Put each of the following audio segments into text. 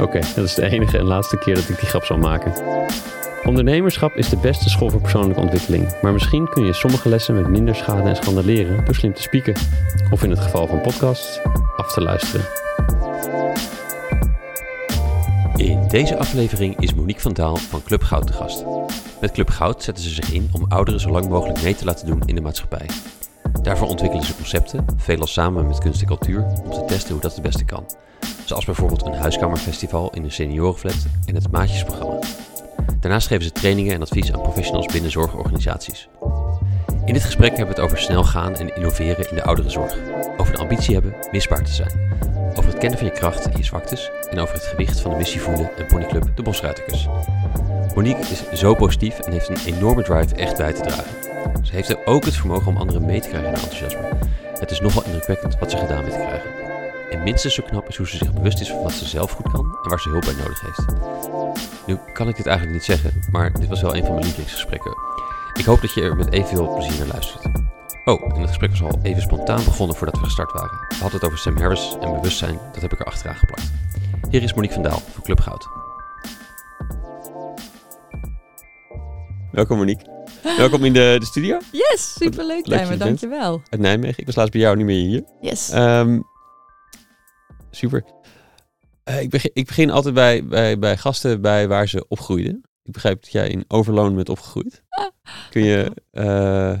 Oké, dat is de enige en laatste keer dat ik die grap zal maken. Ondernemerschap is de beste school voor persoonlijke ontwikkeling, maar misschien kun je sommige lessen met minder schade en schande leren door slim te spieken. Of in het geval van podcasts, af te luisteren. In deze aflevering is Monique van Daal van Club Goud te gast. Met Club Goud zetten ze zich in om ouderen zo lang mogelijk mee te laten doen in de maatschappij. Daarvoor ontwikkelen ze concepten, veelal samen met kunst en cultuur, om te testen hoe dat het beste kan. Zoals bijvoorbeeld een huiskamerfestival in een seniorenflat en het Maatjesprogramma. Daarnaast geven ze trainingen en advies aan professionals binnen zorgorganisaties. In dit gesprek hebben we het over snel gaan en innoveren in de ouderenzorg. Over de ambitie hebben misbaar te zijn. Over het kennen van je kracht en je zwaktes. En over het gewicht van de missie voelen en ponyclub De Bosruiterkers. Monique is zo positief en heeft een enorme drive echt bij te dragen. Ze heeft ook het vermogen om anderen mee te krijgen in haar enthousiasme. Het is nogal indrukwekkend wat ze gedaan weet te krijgen. En minstens zo knap is hoe ze zich bewust is van wat ze zelf goed kan en waar ze hulp bij nodig heeft. Nu kan ik dit eigenlijk niet zeggen, maar dit was wel een van mijn lievelingsgesprekken. Ik hoop dat je er met evenveel plezier naar luistert. Oh, en het gesprek was al even spontaan begonnen voordat we gestart waren. We hadden het over Sam Harris en bewustzijn, dat heb ik er achteraan geplakt. Hier is Monique van Daal van Club Goud. Welkom Monique. Welkom in de, de studio. Yes, superleuk er bent. dankjewel. Uit Nijmegen. Ik was laatst bij jou, niet meer hier. Yes. Ehm, super. Eh, ik, begin, ik begin altijd bij, bij, bij gasten bij waar ze opgroeiden. Ik begrijp dat jij in Overloon bent opgegroeid. Kun je, eh,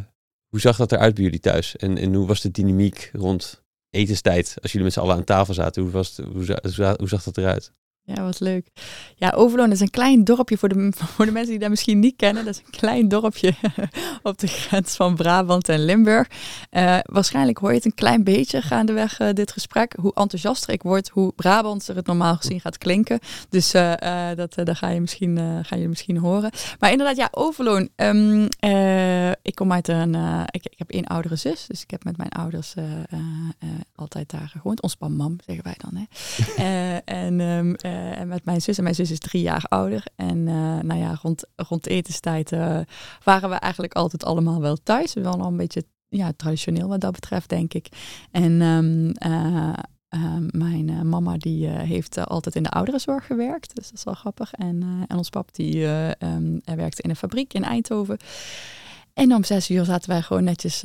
hoe zag dat eruit bij jullie thuis? En, en hoe was de dynamiek rond etenstijd? Als jullie met z'n allen aan tafel zaten, hoe, was het, hoe, hoe zag dat eruit? Ja, wat leuk. Ja, Overloon is een klein dorpje voor de, voor de mensen die dat misschien niet kennen. Dat is een klein dorpje op de grens van Brabant en Limburg. Eh, waarschijnlijk hoor je het een klein beetje gaandeweg eh, dit gesprek. Hoe enthousiaster ik word, hoe Brabantser het normaal gezien gaat klinken. Dus eh, dat, dat ga, je misschien, ga je misschien horen. Maar inderdaad, ja, Overloon. Ehm, eh, ik kom uit een... ik, ik heb één oudere zus, dus ik heb met mijn ouders altijd daar gewoond. Ons mam, zeggen wij dan. Hè. En, ehm, eh, en met mijn zus. En mijn zus is drie jaar ouder. En eh, nou ja, rond, rond etenstijd eh, waren we eigenlijk altijd allemaal wel thuis. Wel al een beetje ja, traditioneel wat dat betreft, denk ik. En ehm, eh, eh, mijn mama die heeft altijd in de ouderenzorg gewerkt. Dus dat is wel grappig. En, en ons pap die eh, ehm, hij werkte in een fabriek in Eindhoven. En om zes uur zaten wij gewoon netjes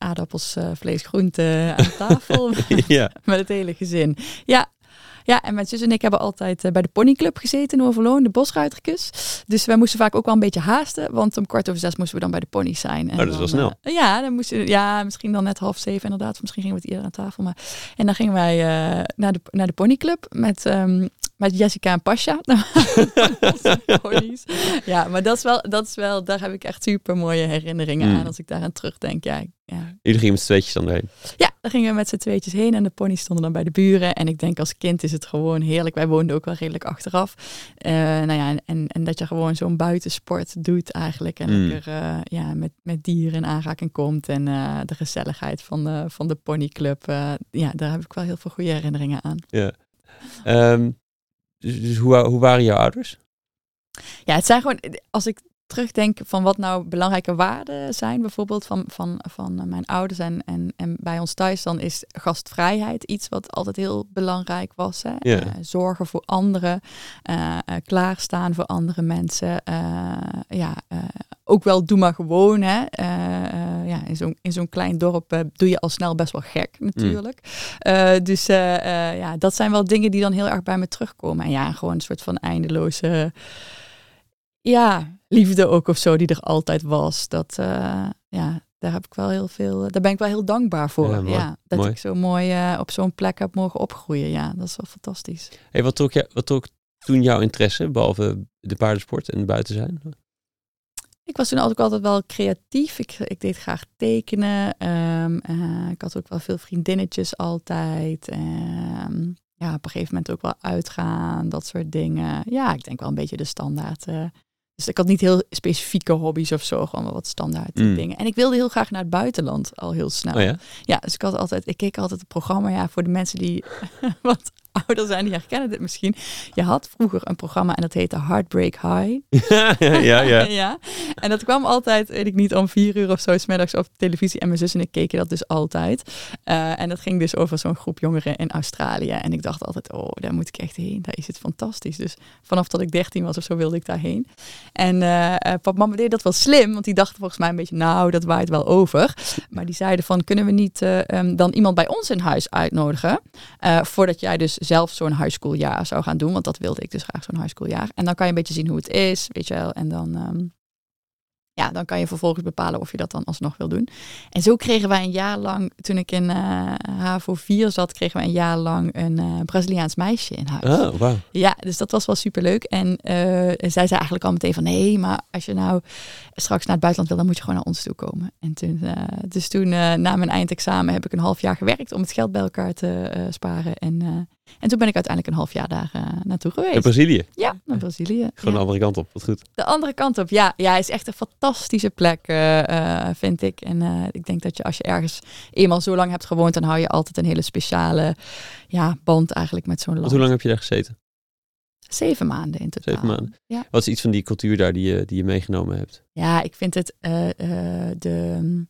aardappels, eh, vlees, groente aan tafel ja. met het hele gezin. Ja. Ja, en mijn zus en ik hebben altijd eh, bij de ponyclub gezeten in Overloon, de bosruitertjes. Dus wij moesten vaak ook wel een beetje haasten, want om kwart over zes moesten we dan bij de ponies zijn. En Oh, dat is wel snel. eh, ja, dan moesten, ja, misschien dan net half zeven inderdaad. Of misschien gingen we het eerder aan tafel. Maar, en dan gingen wij eh, naar, de, naar de ponyclub met, ehm, met Jessica en Pasha. Ja, maar dat is wel, dat is wel, daar heb ik echt super mooie herinneringen Mm. aan als ik daaraan terugdenk. Ja, ja, Jullie gingen met z'n tweetjes dan erheen. ja, daar gingen we met z'n tweetjes heen en de ponies stonden dan bij de buren. En ik denk als kind is het gewoon heerlijk. Wij woonden ook wel redelijk achteraf. Eh, nou ja, en, en, dat je gewoon zo'n buitensport doet eigenlijk. En Mm. lekker eh, ja, met, met dieren in aanraking komt. En eh, de gezelligheid van de, van de ponyclub. ja, daar heb ik wel heel veel goede herinneringen aan. Ja. Ehm, dus dus hoe, hoe waren jouw ouders? Ja, het zijn gewoon, als ik terugdenk van wat nou belangrijke waarden zijn, bijvoorbeeld van, van, van mijn ouders en, en, en bij ons thuis, dan is gastvrijheid iets wat altijd heel belangrijk was. Hè? Eh, zorgen voor anderen, eh, eh, klaarstaan voor andere mensen. ja, ook wel doe maar gewoon. Hè? Ja, in zo'n in zo'n klein dorp doe je al snel best wel gek natuurlijk. Eh, dus ja, dat zijn wel dingen die dan heel erg bij me terugkomen. En ja, gewoon een soort van eindeloze ja, liefde ook of zo die er altijd was. Dat, eh, ja, daar heb ik wel heel veel, daar ben ik wel heel dankbaar voor. Ja, dat Mooi. ik zo mooi eh, op zo'n plek heb mogen opgroeien. Ja, dat is wel fantastisch. Hey, wat, trok wat trok toen jouw interesse, behalve de paardensport en buiten zijn? Ik was toen ook altijd wel creatief. Ik, ik deed graag tekenen. Ehm, eh, ik had ook wel veel vriendinnetjes altijd. Ehm, ja, op een gegeven moment ook wel uitgaan, dat soort dingen. Ja, ik denk wel een beetje de standaard. Dus ik had niet heel specifieke hobby's of zo, gewoon wel wat standaard Mm. dingen. En ik wilde heel graag naar het buitenland al heel snel. Oh ja? Ja, dus ik had altijd, ik keek altijd het programma, ja, voor de mensen die wat ouder zijn, die herkennen dit misschien. Je had vroeger een programma en dat heette Heartbreak High. ja, ja. ja. En dat kwam altijd, weet ik niet, om vier uur of zo, smiddags op televisie. En mijn zus en ik keken dat dus altijd. Eh, en dat ging dus over zo'n groep jongeren in Australië. En ik dacht altijd, oh, daar moet ik echt heen. Daar is het fantastisch. Dus vanaf dat ik 13 was of zo, wilde ik daarheen. En eh eh, pap mama deed dat wel slim, want die dachten volgens mij een beetje, nou, dat waait wel over. Maar die zeiden van, kunnen we niet eh, ehm, dan iemand bij ons in huis uitnodigen? voordat jij dus zelf zo'n high school jaar zou gaan doen. Want dat wilde ik dus graag, zo'n high school jaar. En dan kan je een beetje zien hoe het is, weet je wel. En dan, ehm, ja, dan kan je vervolgens bepalen of je dat dan alsnog wil doen. En zo kregen wij een jaar lang, toen ik in eh HAVO 4 zat, kregen wij een jaar lang een eh, Braziliaans meisje in huis. Oh, wauw. Ja, dus dat was wel superleuk. En eh, zij zei eigenlijk al meteen van... nee, maar als je nou straks naar het buitenland wil... dan moet je gewoon naar ons toe komen. En toen, dus toen, na mijn eindexamen... heb ik een half jaar gewerkt om het geld bij elkaar te sparen. En, en toen ben ik uiteindelijk een half jaar daar eh, naartoe In geweest. Brazilië. Ja, naar Brazilië. Gewoon Ja. de andere kant op. Wat goed. De andere kant op, ja. Ja, is echt een fantastische plek, eh, eh, vind ik. En ik denk dat je als je ergens eenmaal zo lang hebt gewoond... dan hou je altijd een hele speciale ja, band eigenlijk met zo'n land. Want hoe lang heb je daar gezeten? Zeven maanden in totaal. Zeven maanden. Ja. Wat is iets van die cultuur daar die je, die je meegenomen hebt? Ja, ik vind het de.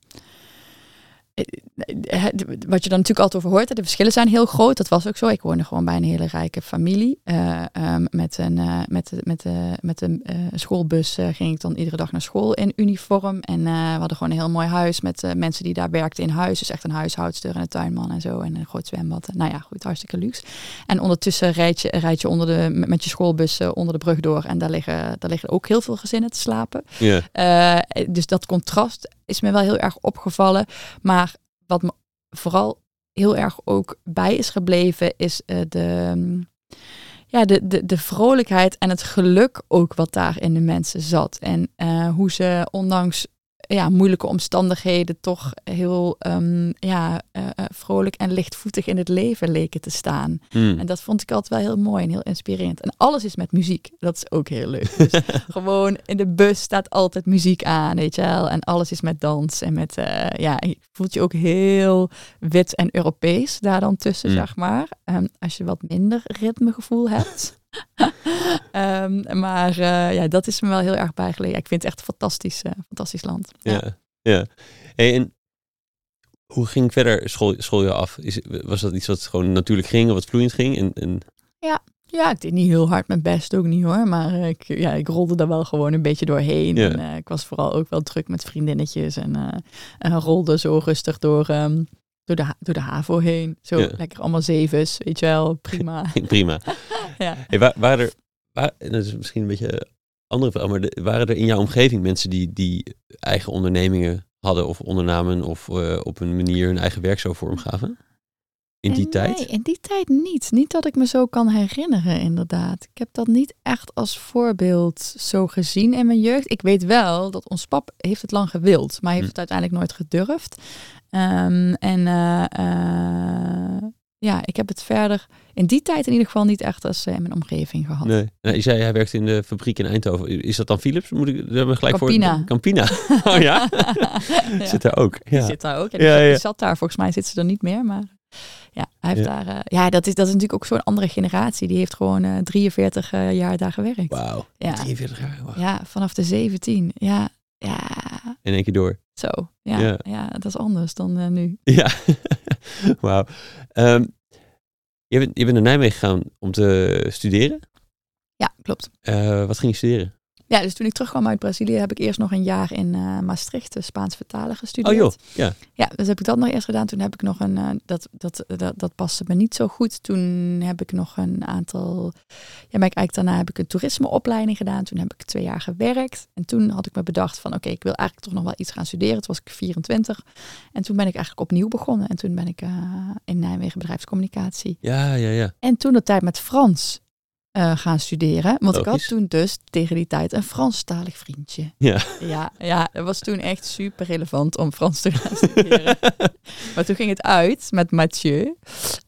Wat je dan natuurlijk altijd over hoort, de verschillen zijn heel groot. Dat was ook zo. Ik woonde gewoon bij een hele rijke familie. Eh, ehm, met een, eh, met, met, eh, met een schoolbus ging ik dan iedere dag naar school in uniform. En we hadden gewoon een heel mooi huis met mensen die daar werkten in huis. Dus echt een huishoudster en een tuinman en zo. En een groot zwembad. Nou ja, goed, hartstikke luxe. En ondertussen rijd je, rijd je onder de, met je schoolbus onder de brug door. En daar liggen, daar liggen ook heel veel gezinnen te slapen. Ja. Dus dat contrast is me wel heel erg opgevallen. Maar wat me vooral heel erg ook bij is gebleven, is eh, de, mm, ja, de, de, de vrolijkheid en het geluk ook wat daar in de mensen zat. En eh, hoe ze ondanks ja, moeilijke omstandigheden toch heel ehm, ja, eh, eh, vrolijk en lichtvoetig in het leven leken te staan. Hmm. En dat vond ik altijd wel heel mooi en heel inspirerend. En alles is met muziek. Dat is ook heel leuk. Dus gewoon in de bus staat altijd muziek aan, weet je wel. En alles is met dans en met, eh, ja, je voelt je ook heel wit en Europees daar dan tussen, Mm. zeg maar. Ehm, als je wat minder ritmegevoel hebt. Ehm, maar eh, ja, dat is me wel heel erg bijgelegen. Ik vind het echt een fantastisch, eh, fantastisch land. Ja, ja. Hey, en hoe ging verder school, schooljaar af? Is, was dat iets wat gewoon natuurlijk ging of wat vloeiend ging? En, en, Ja, ik deed niet heel hard mijn best, ook niet hoor. Maar eh, ik, ja, ik rolde daar wel gewoon een beetje doorheen. Ja. En eh, ik was vooral ook wel druk met vriendinnetjes. En, eh, en rolde zo rustig door, ehm, door, de, door de HAVO heen. Zo Ja. lekker allemaal zevens, weet je wel. Prima. prima. ja. Hey, wa- waren er, dat is misschien een beetje een andere vraag, maar de- waren er in jouw omgeving mensen die, die eigen ondernemingen hadden of ondernamen of eh, op een manier hun eigen werk zo vormgaven? In die En tijd? Nee, in die tijd niet. Niet dat ik me zo kan herinneren, inderdaad. Ik heb dat niet echt als voorbeeld zo gezien in mijn jeugd. Ik weet wel dat ons pap heeft het lang gewild, maar heeft Hm. het uiteindelijk nooit gedurfd. Ehm, en eh, eh, ja, ik heb het verder in die tijd in ieder geval niet echt als eh, in mijn omgeving gehad. Nee. Nou, je zei hij werkt in de fabriek in Eindhoven. Is dat dan Philips? Moet ik daar gelijk Campina. voor? Campina. Oh ja? Ja. Zit daar ook. Die Ja. zit daar ook. Ja, die, ja. die zat daar. Volgens mij zit ze er niet meer. Maar ja, hij heeft Ja. daar. eh, ja, dat is, dat is natuurlijk ook zo'n andere generatie. Die heeft gewoon eh 43 eh, jaar daar gewerkt. Wauw. Ja. 43 jaar. Ja, vanaf de 17. Ja, ja, In één keer door. Zo. Ja, Ja. ja. dat is anders dan eh, nu. Ja. Wauw. Ehm, je, bent, je bent naar Nijmegen gegaan om te studeren. Ja, klopt. Eh, wat ging je studeren? Ja, dus toen ik terugkwam uit Brazilië heb ik eerst nog een jaar in eh, Maastricht, de Spaans vertalen Oh gestudeerd. joh. Ja. Ja, dus heb ik dat nog eerst gedaan. Toen heb ik nog een, eh, dat, dat, dat, dat paste me niet zo goed. Toen heb ik nog een aantal, ja, maar ik eigenlijk daarna heb ik een toerismeopleiding gedaan. Toen heb ik twee jaar gewerkt. En toen had ik me bedacht van, oké, ik wil eigenlijk toch nog wel iets gaan studeren. Toen was ik 24. En toen ben ik eigenlijk opnieuw begonnen. En toen ben ik eh, in Nijmegen bedrijfscommunicatie. Ja, ja, ja. En toen de tijd met Frans eh, gaan studeren. Want ik had toen dus tegen die tijd een Franstalig vriendje. Ja. Ja, ja, het was toen echt super relevant om Frans te gaan studeren. maar toen ging het uit met Mathieu.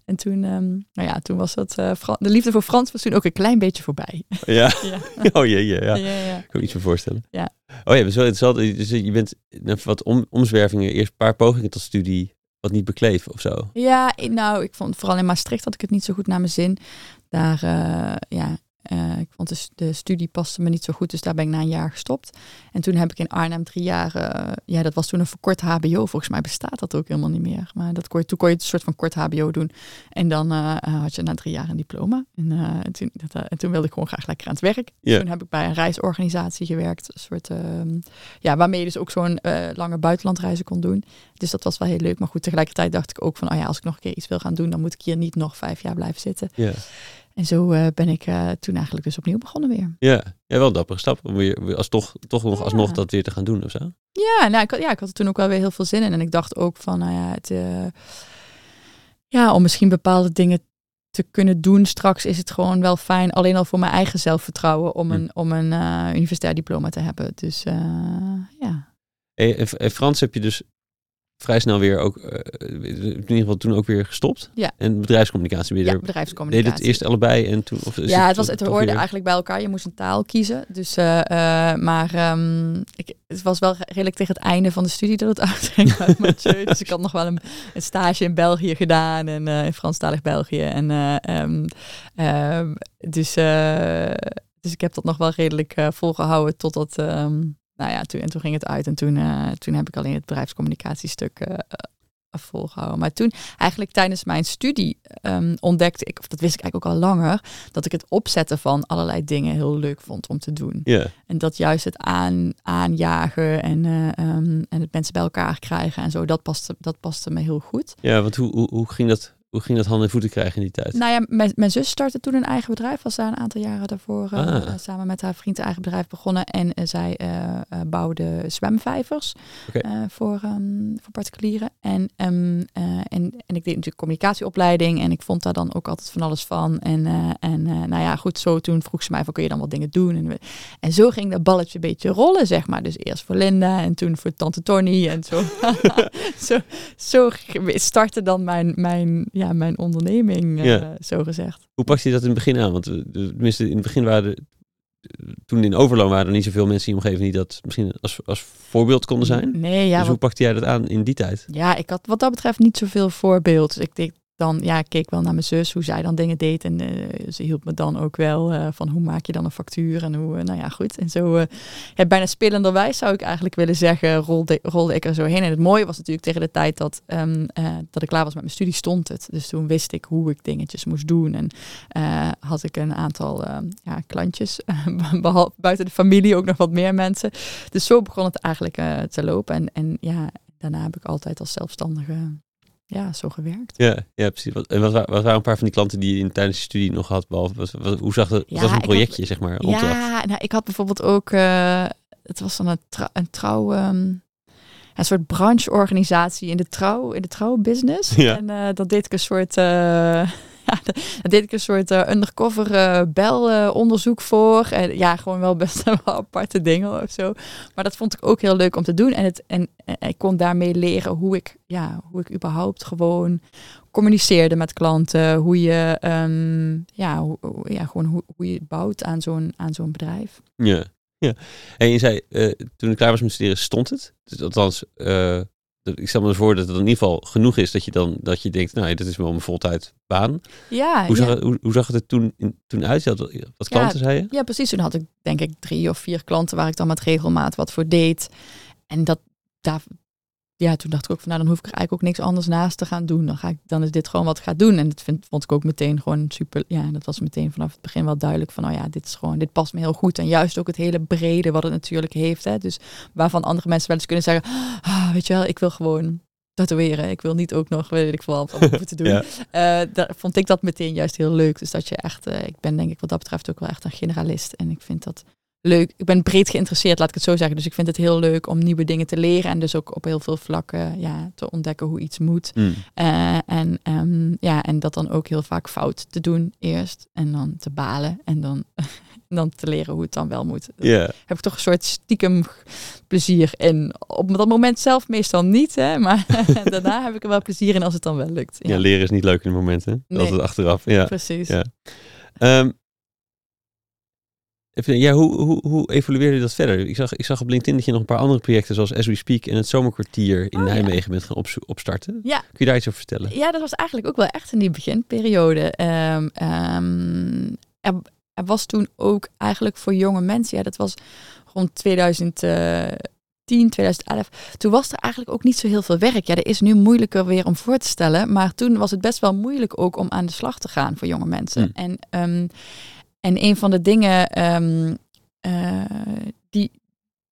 En toen, ehm, nou ja, toen was dat, Fran- de liefde voor Frans was toen ook een klein beetje voorbij. Ja. ja. Oh jee, ja. ja. Ja, ja. Ik kan me iets meer voorstellen. Ja. Oh ja, dat is wel interessant. Dus je bent na wat om, omzwervingen, eerst een paar pogingen tot studie, wat niet bekleven of zo. Ja, nou, ik vond vooral in Maastricht had ik het niet zo goed naar mijn zin. Daar, eh, ja, eh, ik vond de, de studie paste me niet zo goed, dus daar ben ik na een jaar gestopt. En toen heb ik in Arnhem drie jaar, eh, ja, dat was toen een verkort HBO. Volgens mij bestaat dat ook helemaal niet meer. Maar dat kon je, toen kon je een soort van kort HBO doen. En dan eh, had je na drie jaar een diploma. En, en, toen, dat, en toen wilde ik gewoon graag lekker aan het werk. Toen heb ik bij een reisorganisatie gewerkt, een soort, ehm, ja, waarmee je dus ook zo'n lange buitenlandreizen kon doen. Dus dat was wel heel leuk. Maar goed, tegelijkertijd dacht ik ook van, oh ja, als ik nog een keer iets wil gaan doen, dan moet ik hier niet nog vijf jaar blijven zitten. Ja. En zo eh, ben ik eh, toen eigenlijk dus opnieuw begonnen weer. Ja, ja wel een dappere stap om weer, als toch, toch nog Ja. alsnog dat weer te gaan doen of zo. Ja, nou, ik, had, ja, ik had er toen ook wel weer heel veel zin in. En ik dacht ook van, nou ja, het, eh, ja, om misschien bepaalde dingen te kunnen doen straks is het gewoon wel fijn, alleen al voor mijn eigen zelfvertrouwen, om Hm. een, om een universitair diploma te hebben. Dus ja. En Frans heb je dus vrij snel weer ook, eh, in ieder geval toen ook weer gestopt. Ja. En bedrijfscommunicatie weer ja, bedrijfscommunicatie. Deed het eerst allebei en toen? Of Ja, het, was, het hoorde weer- eigenlijk bij elkaar. Je moest een taal kiezen. Dus, eh, eh, maar ehm, ik, het was wel redelijk tegen het einde van de studie dat het uitging. Dus ik had nog wel een, een stage in België gedaan. En in Franstalig België. En, eh, ehm, ehm, dus, dus ik heb dat nog wel redelijk eh, volgehouden totdat... ehm, nou ja, toen, en toen ging het uit. En toen, eh, toen heb ik alleen het bedrijfscommunicatiestuk eh, eh, volgehouden. Maar toen, eigenlijk tijdens mijn studie, ehm, ontdekte ik, of dat wist ik eigenlijk ook al langer, dat ik het opzetten van allerlei dingen heel leuk vond om te doen. Ja, En dat juist het aan, aanjagen en, eh, ehm, en het mensen bij elkaar krijgen en zo, dat paste, dat paste me heel goed. ja want hoe, hoe, hoe, ging dat, hoe ging dat handen en voeten krijgen in die tijd? Nou ja, mijn, mijn zus startte toen een eigen bedrijf, was daar een aantal jaren daarvoor eh, Ah. eh, samen met haar vriend een eigen bedrijf begonnen. En eh, zij bouwde zwemvijvers voor, ehm, voor particulieren. En, ehm, eh, en, en ik deed natuurlijk communicatieopleiding en ik vond daar dan ook altijd van alles van. En, en nou ja, goed, zo toen vroeg ze mij van kun je dan wat dingen doen? En, en zo ging dat balletje een beetje rollen, zeg maar. Dus eerst voor Linda en toen voor tante Tony en zo. zo, zo startte dan mijn, mijn, ja, mijn onderneming, eh, Ja. zo gezegd. Hoe pakte je dat in het begin aan? Want eh, tenminste, in het begin waren er, eh, toen in Overloon waren er niet zoveel mensen in je omgeving die dat misschien als, als voorbeeld konden zijn. Nee, ja, dus wat- hoe pakte jij dat aan in die tijd? Ja, ik had wat dat betreft niet zoveel voorbeeld. Dus ik denk dan, ja, ik keek wel naar mijn zus, hoe zij dan dingen deed. En eh, ze hielp me dan ook wel eh, van hoe maak je dan een factuur en hoe, eh, nou ja, goed. En zo, bijna spelenderwijs zou ik eigenlijk willen zeggen, rolde, rolde ik er zo heen. En het mooie was natuurlijk tegen de tijd dat, ehm, eh, dat ik klaar was met mijn studie, stond het. Dus toen wist ik hoe ik dingetjes moest doen. En had ik een aantal ehm, ja, klantjes, buiten de familie ook nog wat meer mensen. Dus zo begon het eigenlijk te lopen. En, en ja, daarna heb ik altijd als zelfstandige ja, zo gewerkt. Ja, ja precies. En wat, wa- wat waren een paar van die klanten die je in, tijdens je studie nog had? Behalve, wat, hoe zag dat? Ja, was een had- projectje, zeg maar? opdracht? Ja, nou, ik had bijvoorbeeld ook, eh, het was dan een, trouw, een trouw, ehm, een soort brancheorganisatie in de trouw, in de trouwbusiness. Ja. En eh dat deed ik een soort, eh, ja, deed ik een soort eh, undercover eh, belonderzoek voor. En ja, gewoon wel best wel aparte dingen of zo. Maar dat vond ik ook heel leuk om te doen. En, het, en, ik kon daarmee leren hoe ik, ja, hoe ik überhaupt gewoon communiceerde met klanten. Hoe je, ehm, ja, hoe, ja, gewoon hoe, hoe je bouwt aan zo'n, aan zo'n bedrijf. Ja, ja. En je zei, eh, toen ik klaar was met studeren, stond het? Dus althans, ik stel me voor dat het in ieder geval genoeg is dat je dan dat je denkt, nou, dit is wel mijn voltijd baan. Ja, Hoe zag, ja. het, hoe, hoe zag het er toen, in- toen uit? Wat klanten, zei je? ja, precies. Toen had ik denk ik drie of vier klanten waar ik dan met regelmaat wat voor deed. En dat, daar, ja, toen dacht ik ook van, nou, dan hoef ik er eigenlijk ook niks anders naast te gaan doen. Dan, ga ik, dan is dit gewoon wat ik ga doen. En dat vind, vond ik ook meteen gewoon super, ja, dat was meteen vanaf het begin wel duidelijk van, nou ja, dit is gewoon, dit past me heel goed. En juist ook het hele brede wat het natuurlijk heeft. Hè. Dus waarvan andere mensen wel eens kunnen zeggen, ah, weet je wel, ik wil gewoon tatoeëren. Ik wil niet ook nog, weet ik veel, wat te doen. Ja. Eh, daar vond ik dat meteen juist heel leuk. Dus dat je echt, eh, ik ben denk ik wat dat betreft ook wel echt een generalist. En ik vind dat leuk. Ik ben breed geïnteresseerd, laat ik het zo zeggen. Dus ik vind het heel leuk om nieuwe dingen te leren. En dus ook op heel veel vlakken ja, te ontdekken hoe iets moet. Mm. Eh, en, ehm, ja, en dat dan ook heel vaak fout te doen eerst. En dan te balen. En dan, dan te leren hoe het dan wel moet. Ja. Heb ik toch een soort stiekem plezier in. Op dat moment zelf meestal niet. Hè, maar daarna heb ik er wel plezier in als het dan wel lukt. Ja. leren is niet leuk in de momenten. Nee. Altijd achteraf. Ja. Precies. Ja. Ehm, even, ja, hoe, hoe, hoe evolueerde dat verder? Ik zag, ik zag op LinkedIn dat je nog een paar andere projecten, zoals As We Speak en het Zomerkwartier in Oh, ja. Nijmegen bent gaan opstarten. Ja. Kun je daar iets over vertellen? Ja, dat was eigenlijk ook wel echt in die beginperiode. Ehm, ehm, er, er was toen ook eigenlijk voor jonge mensen, ja, dat was rond 2010, 2011. Toen was er eigenlijk ook niet zo heel veel werk. Ja, dat is nu moeilijker weer om voor te stellen. Maar toen was het best wel moeilijk ook om aan de slag te gaan voor jonge mensen. Hmm. En, ehm, en een van de dingen ehm, eh, die,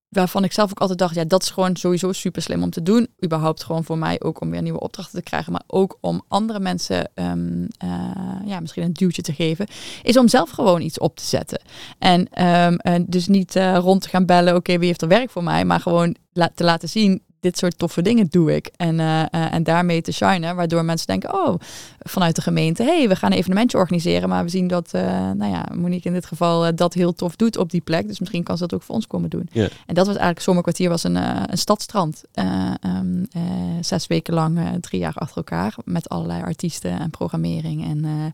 waarvan ik zelf ook altijd dacht, ja, dat is gewoon sowieso super slim om te doen. Überhaupt gewoon voor mij ook om weer nieuwe opdrachten te krijgen, maar ook om andere mensen ehm, eh, ja, misschien een duwtje te geven, is om zelf gewoon iets op te zetten. En ehm, en dus niet eh, rond te gaan bellen, oké, wie heeft er werk voor mij, maar gewoon te laten zien, dit soort toffe dingen doe ik. En, eh, eh, en daarmee te shinen, waardoor mensen denken, oh, vanuit de gemeente, hey, we gaan een evenementje organiseren, maar we zien dat, eh, nou ja, Monique in dit geval dat heel tof doet op die plek, dus misschien kan ze dat ook voor ons komen doen. En dat was eigenlijk, Zomerkwartier was een, een stadstrand. Eh, ehm, eh, zes weken lang, drie jaar achter elkaar, met allerlei artiesten en programmering. En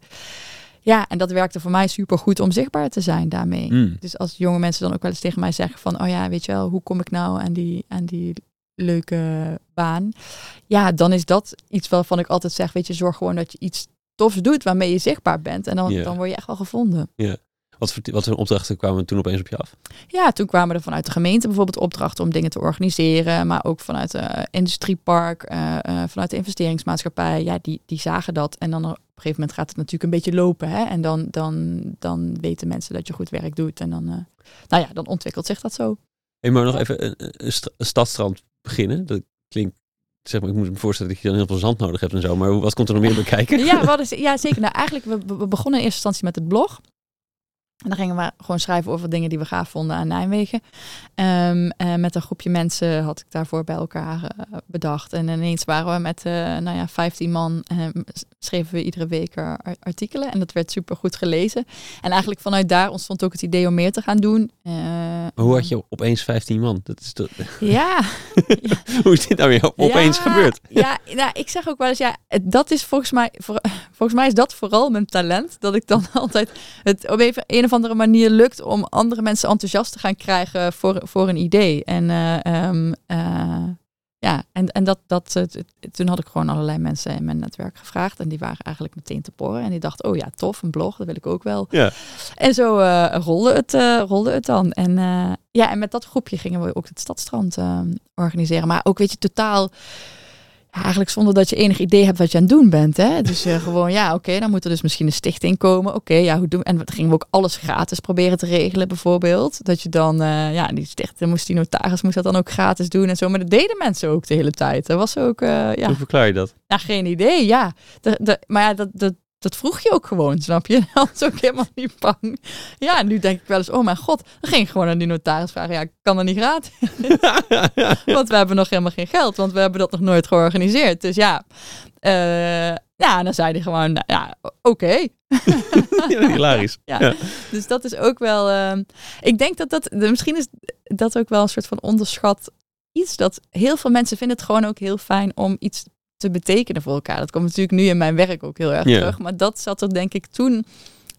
ja, en dat werkte voor mij super goed om zichtbaar te zijn daarmee. Mm. Dus als jonge mensen dan ook wel eens tegen mij zeggen van, oh ja, weet je wel, hoe kom ik nou aan die, aan die leuke baan? Ja, dan is dat iets waarvan ik altijd zeg, weet je, zorg gewoon dat je iets tofs doet waarmee je zichtbaar bent. En dan, Ja. dan word je echt wel gevonden. Wat, voor, wat voor opdrachten kwamen toen opeens op je af? Ja, toen kwamen er vanuit de gemeente bijvoorbeeld opdrachten om dingen te organiseren, maar ook vanuit de industriepark, eh, eh, vanuit de investeringsmaatschappij. Ja, die, die zagen dat. En dan op een gegeven moment gaat het natuurlijk een beetje lopen. Hè? En dan, dan, dan weten mensen dat je goed werk doet. En dan, eh, nou ja, dan ontwikkelt zich dat zo. Hey, maar nog even een, een, st- een stadstrand beginnen. Dat klinkt, zeg maar, ik moet me voorstellen dat je dan heel veel zand nodig hebt en zo. Maar wat komt er nog meer bij kijken? Ja, we hadden, ja zeker. Nou, eigenlijk, we, we begonnen in eerste instantie met het blog. En dan gingen we gewoon schrijven over dingen die we gaaf vonden aan Nijmegen. Ehm, en met een groepje mensen had ik daarvoor bij elkaar eh, bedacht. En ineens waren we met eh, nou ja, 15 man en schreven we iedere week eh, ar- artikelen. En dat werd super goed gelezen. En eigenlijk vanuit daar ontstond ook het idee om meer te gaan doen. Eh, Maar hoe had je opeens 15 man? Dat is toch- Ja, hoe is dit nou weer opeens Ja, gebeurd? Ja, nou, ik zeg ook wel eens, ja, dat is volgens mij, voor, volgens mij is dat vooral mijn talent. Dat ik dan altijd het op even, of andere manier lukt om andere mensen enthousiast te gaan krijgen voor, voor een idee. En eh, ehm, eh, ja, en, en dat, dat, toen had ik gewoon allerlei mensen in mijn netwerk gevraagd. En die waren eigenlijk meteen te poren. En die dachten, oh ja, tof, een blog, dat wil ik ook wel. Ja. En zo eh, rolde, het, rolde het dan. En ja, en met dat groepje gingen we ook het stadstrand eh, organiseren. Maar ook, weet je, totaal... ja, eigenlijk zonder dat je enig idee hebt wat je aan het doen bent. Hè? Dus eh, gewoon, ja, oké, dan moet er dus misschien een stichting komen. Oké, ja, hoe doen En dan gingen we ook alles gratis proberen te regelen, bijvoorbeeld. Dat je dan, eh, ja, die stichting moest, die notaris moest dat dan ook gratis doen en zo. Maar dat deden mensen ook de hele tijd. Dat was ook, eh, ja, Hoe verklaar je dat? nou, geen idee, ja. De, de, maar ja, dat, dat, dat vroeg je ook gewoon, snap je? Dat was ook helemaal niet bang. Ja, nu denk ik wel eens, oh mijn god. Dan ging ik gewoon aan die notaris vragen, ja, kan dat niet gratis? want we hebben nog helemaal geen geld, want we hebben dat nog nooit georganiseerd. Dus ja, eh, ja dan zei hij gewoon, nou, ja, oké. Hilarisch. Ja. Ja. Dus dat is ook wel. ehm, ik denk dat dat. Misschien is dat ook wel een soort van onderschat iets. Dat heel veel mensen vinden het gewoon ook heel fijn om iets te betekenen voor elkaar. Dat komt natuurlijk nu in mijn werk ook heel erg terug. Maar dat zat er denk ik toen.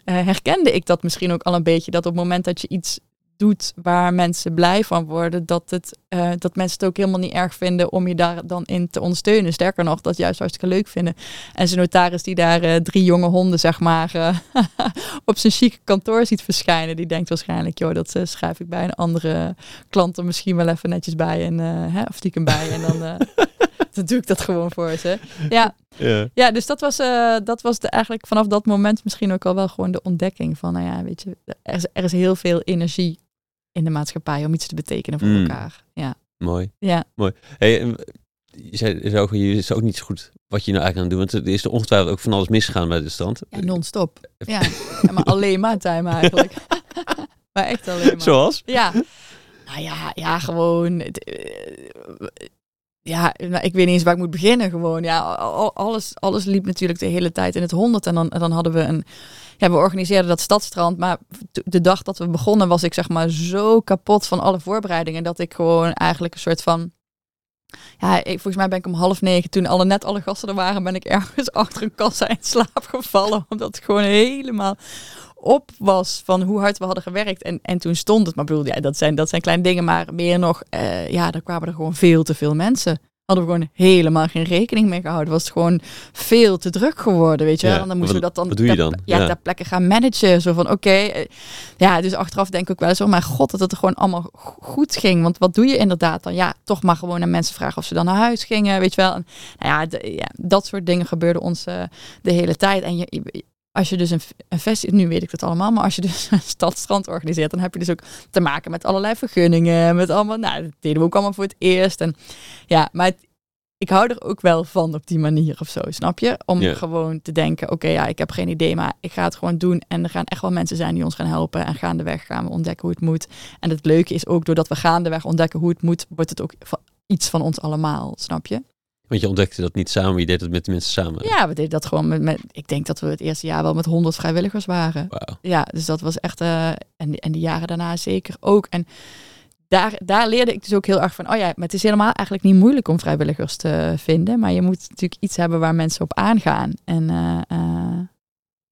eh, herkende ik dat misschien ook al een beetje. Dat op het moment dat je iets doet waar mensen blij van worden, dat, het, eh, dat mensen het ook helemaal niet erg vinden om je daar dan in te ondersteunen. Sterker nog, dat juist hartstikke leuk vinden. En zijn notaris die daar eh, drie jonge honden, zeg maar, op zijn chique kantoor ziet verschijnen, die denkt waarschijnlijk, joh, dat schrijf ik bij een andere klant er misschien wel even netjes bij en hè, of stiekem bij. En dan, dan doe ik dat gewoon voor ze. Ja, Ja. ja, dus dat was, eh, dat was de, eigenlijk vanaf dat moment misschien ook al wel gewoon de ontdekking van, nou ja, weet je, er is, er is heel veel energie in de maatschappij om iets te betekenen voor Mm. elkaar. Ja, Mooi. ja. Hey, en je zei ook, je is ook niet zo goed wat je nou eigenlijk aan het doen. Want er is er ongetwijfeld ook van alles misgegaan bij de strand. ja non-stop. Ja. ja, maar alleen maar time eigenlijk. maar echt alleen maar. Zoals? Ja. Nou ja, ja, gewoon. het, eh, Ja, nou, ik weet niet eens waar ik moet beginnen. Gewoon, ja, al- alles, alles liep natuurlijk de hele tijd in het honderd. En dan, dan hadden we een. Ja, we organiseerden dat stadstrand. Maar de dag dat we begonnen was ik zeg maar zo kapot van alle voorbereidingen. Dat ik gewoon eigenlijk een soort van. Ja, ik, volgens mij ben ik om half negen, toen alle, net alle gasten er waren, ben ik ergens achter een kassa in slaap gevallen. Omdat het gewoon helemaal op was van hoe hard we hadden gewerkt. En, en toen stond het, maar bedoel, ja, dat zijn, dat zijn kleine dingen, maar meer nog, eh, ja, er kwamen er gewoon veel te veel mensen. Hadden we gewoon helemaal geen rekening mee gehouden. Was het gewoon veel te druk geworden, weet je wel. Ja, En dan moesten we dat dan, ter- dan? Ja, Ja. ter plekke gaan managen. Zo van, oké, eh, ja, dus achteraf denk ik ook wel eens, oh mijn god, dat het er gewoon allemaal go- goed ging. Want wat doe je inderdaad dan? Ja, toch maar gewoon aan mensen vragen of ze dan naar huis gingen, weet je wel. En, nou ja, de- ja, dat soort dingen gebeurden ons eh, de hele tijd. En je- als je dus een, een festival, nu weet ik het allemaal, maar als je dus een stadstrand organiseert, dan heb je dus ook te maken met allerlei vergunningen, met allemaal, nou, dat deden we ook allemaal voor het eerst. En ja, maar het- ik hou er ook wel van op die manier of zo, snap je? Om gewoon te denken, oké, ja, ik heb geen idee, maar ik ga het gewoon doen. En er gaan echt wel mensen zijn die ons gaan helpen. En gaandeweg gaan we ontdekken hoe het moet. En het leuke is ook, doordat we gaandeweg ontdekken hoe het moet, wordt het ook van, iets van ons allemaal, snap je? Want je ontdekte dat niet samen, je deed het met de mensen samen. Ja, we deden dat gewoon met, met ik denk dat we het eerste jaar wel met 100 vrijwilligers waren. Ja, dus dat was echt, eh, en, en die jaren daarna zeker ook. En daar, daar leerde ik dus ook heel erg van, oh ja, maar het is helemaal eigenlijk niet moeilijk om vrijwilligers te vinden. Maar je moet natuurlijk iets hebben waar mensen op aangaan. En eh, eh,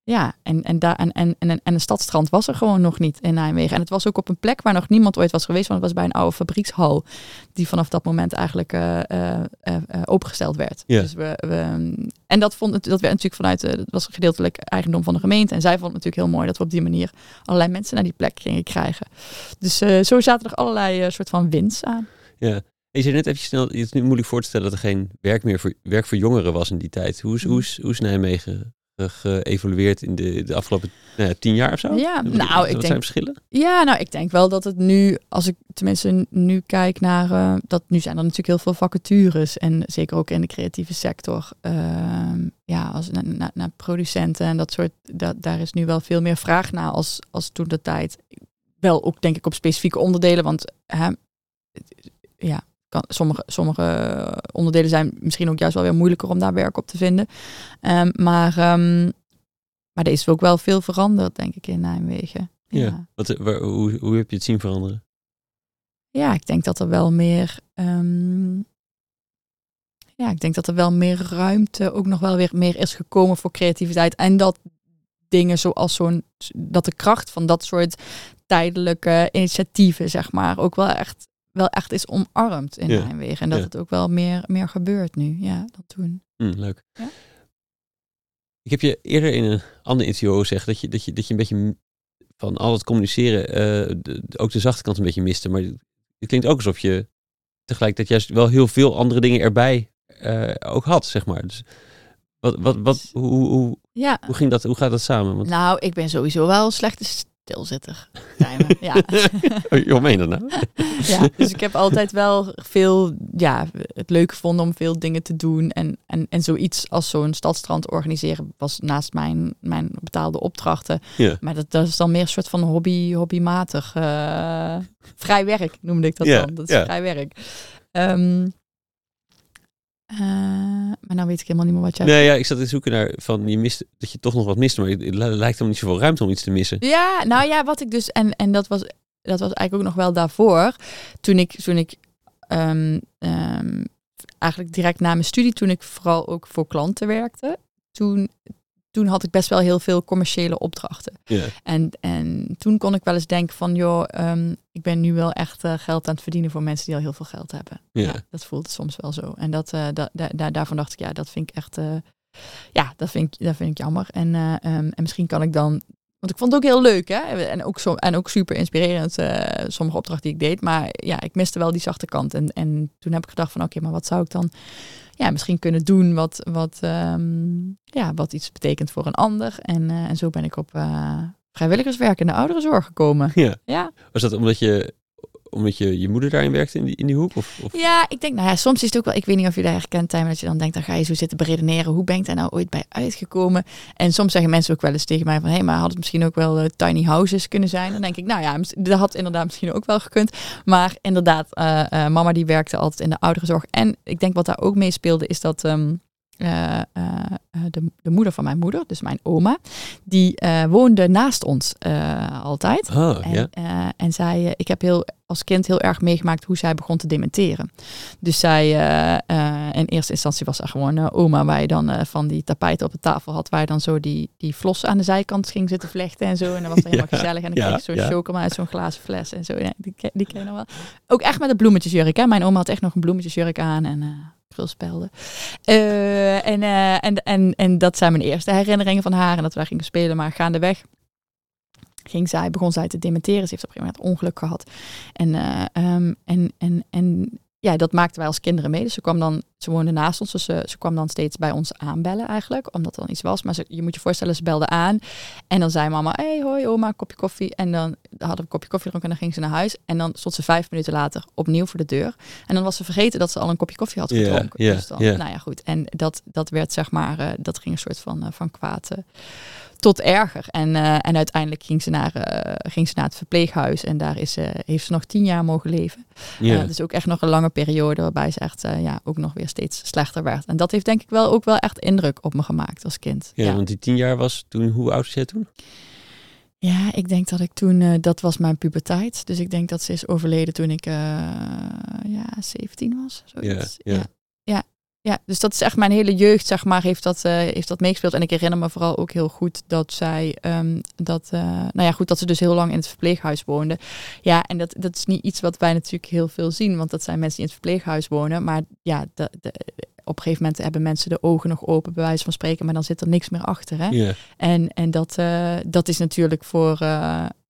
ja, en, en, daar, en, en, en, en een stadstrand was er gewoon nog niet in Nijmegen. En het was ook op een plek waar nog niemand ooit was geweest, want het was bij een oude fabriekshal. Die vanaf dat moment eigenlijk eh, eh, eh, opengesteld werd. Ja. Dus we, we, en dat, vond, dat werd natuurlijk vanuit, dat was gedeeltelijk eigendom van de gemeente. En zij vond het natuurlijk heel mooi dat we op die manier allerlei mensen naar die plek gingen krijgen. Dus zo zaten er allerlei soort van wins aan. Ja. Je zei net even snel, het is nu moeilijk voor te stellen dat er geen werk meer voor, werk voor jongeren was in die tijd. Hoe is, hoe is, hoe is Nijmegen geëvolueerd in de, de afgelopen nou ja, tien jaar of zo? Ja, nou, wat ik zijn denk- verschillen? Ja, nou, ik denk wel dat het nu, als ik tenminste nu kijk naar, eh, dat nu zijn er natuurlijk heel veel vacatures en zeker ook in de creatieve sector. Ehm, ja, als naar producenten en dat soort, dat, daar is nu wel veel meer vraag naar als, als toen de tijd. Wel ook denk ik op specifieke onderdelen, want hè, ja, kan, sommige, sommige onderdelen zijn misschien ook juist wel weer moeilijker om daar werk op te vinden. Ehm, maar, ehm, maar er is ook wel veel veranderd, denk ik, in Nijmegen. Ja. Wat, eh, waar- hoe, hoe heb je het zien veranderen? Ja, ik denk dat er wel meer. ehm, ja, ik denk dat er wel meer ruimte ook nog wel weer meer is gekomen voor creativiteit. En dat dingen zoals zo'n. dat de kracht van dat soort tijdelijke initiatieven, zeg maar, ook wel echt, wel echt is omarmd in Ja, Nijmegen. En dat ja. het ook wel meer, meer gebeurt nu, ja, dan toen. Hm, leuk. Ja? Ik heb je eerder in een ander interview gezegd dat je, dat je, dat je een beetje van al het communiceren eh, de- ook de zachte kant een beetje miste. Maar het klinkt ook alsof je tegelijkertijd juist wel heel veel andere dingen erbij eh, ook had, zeg maar. Dus wat, wat, wat, hoe, hoe, hoe, Ja, hoe ging dat, hoe gaat dat samen? Want, nou, ik ben sowieso wel een slechte zijn we. ja. oh, joh, meen je dat nou? Ja, dus ik heb altijd wel veel, ja, het leuk gevonden om veel dingen te doen. En, en, en zoiets als zo'n stadstrand organiseren was naast mijn, mijn betaalde opdrachten. Ja. Maar dat, dat is dan meer een soort van hobby, hobbymatig. eh, vrij werk noemde ik dat Ja, dan. Dat is ja. vrij werk. Ehm, eh, maar nou weet ik helemaal niet meer wat jij... Nee, ja, ik zat te zoeken naar van je mist, dat je toch nog wat miste, maar het li- lijkt helemaal niet zoveel ruimte om iets te missen. Ja, nou ja, wat ik dus en en dat was dat was eigenlijk ook nog wel daarvoor, toen ik toen ik ehm, ehm, eigenlijk direct na mijn studie, toen ik vooral ook voor klanten werkte, toen toen had ik best wel heel veel commerciële opdrachten. En, en toen kon ik wel eens denken van, joh, ehm, ik ben nu wel echt eh, geld aan het verdienen voor mensen die al heel veel geld hebben. Ja. dat voelt soms wel zo. En dat, eh, da, da, da- daarvan dacht ik, ja, dat vind ik echt, eh, ja, dat vind ik, dat vind ik jammer. En, eh, ehm, en misschien kan ik dan, want ik vond het ook heel leuk, hè, en ook, zo, en ook super inspirerend, sommige opdrachten die ik deed. Maar ja, ik miste wel die zachte kant. En, en toen heb ik gedacht van, oké, maar wat zou ik dan ja, misschien kunnen doen wat, wat, ehm, ja, wat iets betekent voor een ander. En, eh, en zo ben ik op eh, vrijwilligerswerk in de ouderenzorg gekomen. Ja. Ja. Was dat omdat je omdat je, je moeder daarin werkte in die, in die hoek? Of, of? Ja, ik denk, nou ja, soms is het ook wel, ik weet niet of je dat herkent, Tijmen, dat je dan denkt, dan ga je zo zitten beredeneren, hoe ben ik daar nou ooit bij uitgekomen? En soms zeggen mensen ook wel eens tegen mij van, hé, hey, maar had het misschien ook wel uh, tiny houses kunnen zijn? Dan denk ik, nou ja, dat had inderdaad misschien ook wel gekund. Maar inderdaad, uh, uh, mama die werkte altijd in de ouderenzorg. En ik denk wat daar ook mee speelde, is dat... Um, uh, uh, de, de, moeder van mijn moeder, dus mijn oma, die uh, woonde naast ons altijd. Oh, en, ja. en zij, ik heb heel, als kind heel erg meegemaakt hoe zij begon te dementeren. Dus zij, in eerste instantie was er gewoon oma, waar je dan van die tapijten op de tafel had, waar je dan zo die, die flos aan de zijkant ging zitten vlechten en zo. En dan was helemaal ja. gezellig. En dan ja, kreeg je zo'n ja. chocomel uit zo'n glazen fles en zo. Ja, die, die ken je nog wel. Ook echt met een bloemetjesjurk. Hè? Mijn oma had echt nog een bloemetjesjurk aan en krulspelden. Uh, en, uh, en, en, en dat zijn mijn eerste herinneringen van haar. En dat wij gingen spelen, maar gaandeweg ging zij, begon zij te dementeren. Ze heeft op een gegeven moment ongeluk gehad. En, uh, um, en, en, en ja, dat maakten wij als kinderen mee. Dus ze kwam dan, ze woonde naast ons, dus ze, ze kwam dan steeds bij ons aanbellen eigenlijk, omdat er dan iets was. Maar ze, je moet je voorstellen, ze belde aan en dan zei mama, hey, hoi oma, een kopje koffie. En dan hadden we een kopje koffie gedronken en dan ging ze naar huis. En dan stond ze vijf minuten later opnieuw voor de deur. En dan was ze vergeten dat ze al een kopje koffie had gedronken. Yeah, yeah, dus dan, yeah. nou ja, goed. En dat, dat werd zeg maar, uh, dat ging een soort van, uh, van kwaad uh, tot erger. En, uh, en uiteindelijk ging ze, naar, uh, ging ze naar het verpleeghuis. En daar is, uh, heeft ze nog tien jaar mogen leven. Ja. dus ook echt nog een lange periode waarbij ze echt ja, ook nog weer steeds slechter werd. En dat heeft denk ik wel ook wel echt indruk op me gemaakt als kind. Ja, ja. want die tien jaar was toen, hoe oud was jij toen? Ja, ik denk dat ik toen, dat was mijn puberteit. Dus ik denk dat ze is overleden toen ik ja, 17 was. Zoiets. Ja, ja. Ja. dus dat is echt mijn hele jeugd, zeg maar, heeft dat, uh, heeft dat meegespeeld. En ik herinner me vooral ook heel goed dat zij, um, dat, uh, nou ja, goed, dat ze dus heel lang in het verpleeghuis woonde. Ja, en dat, dat is niet iets wat wij natuurlijk heel veel zien, want dat zijn mensen die in het verpleeghuis wonen. Maar ja, de, de, op een gegeven moment hebben mensen de ogen nog open, bij wijze van spreken, maar dan zit er niks meer achter. Hè? En, en dat, uh, dat is natuurlijk voor,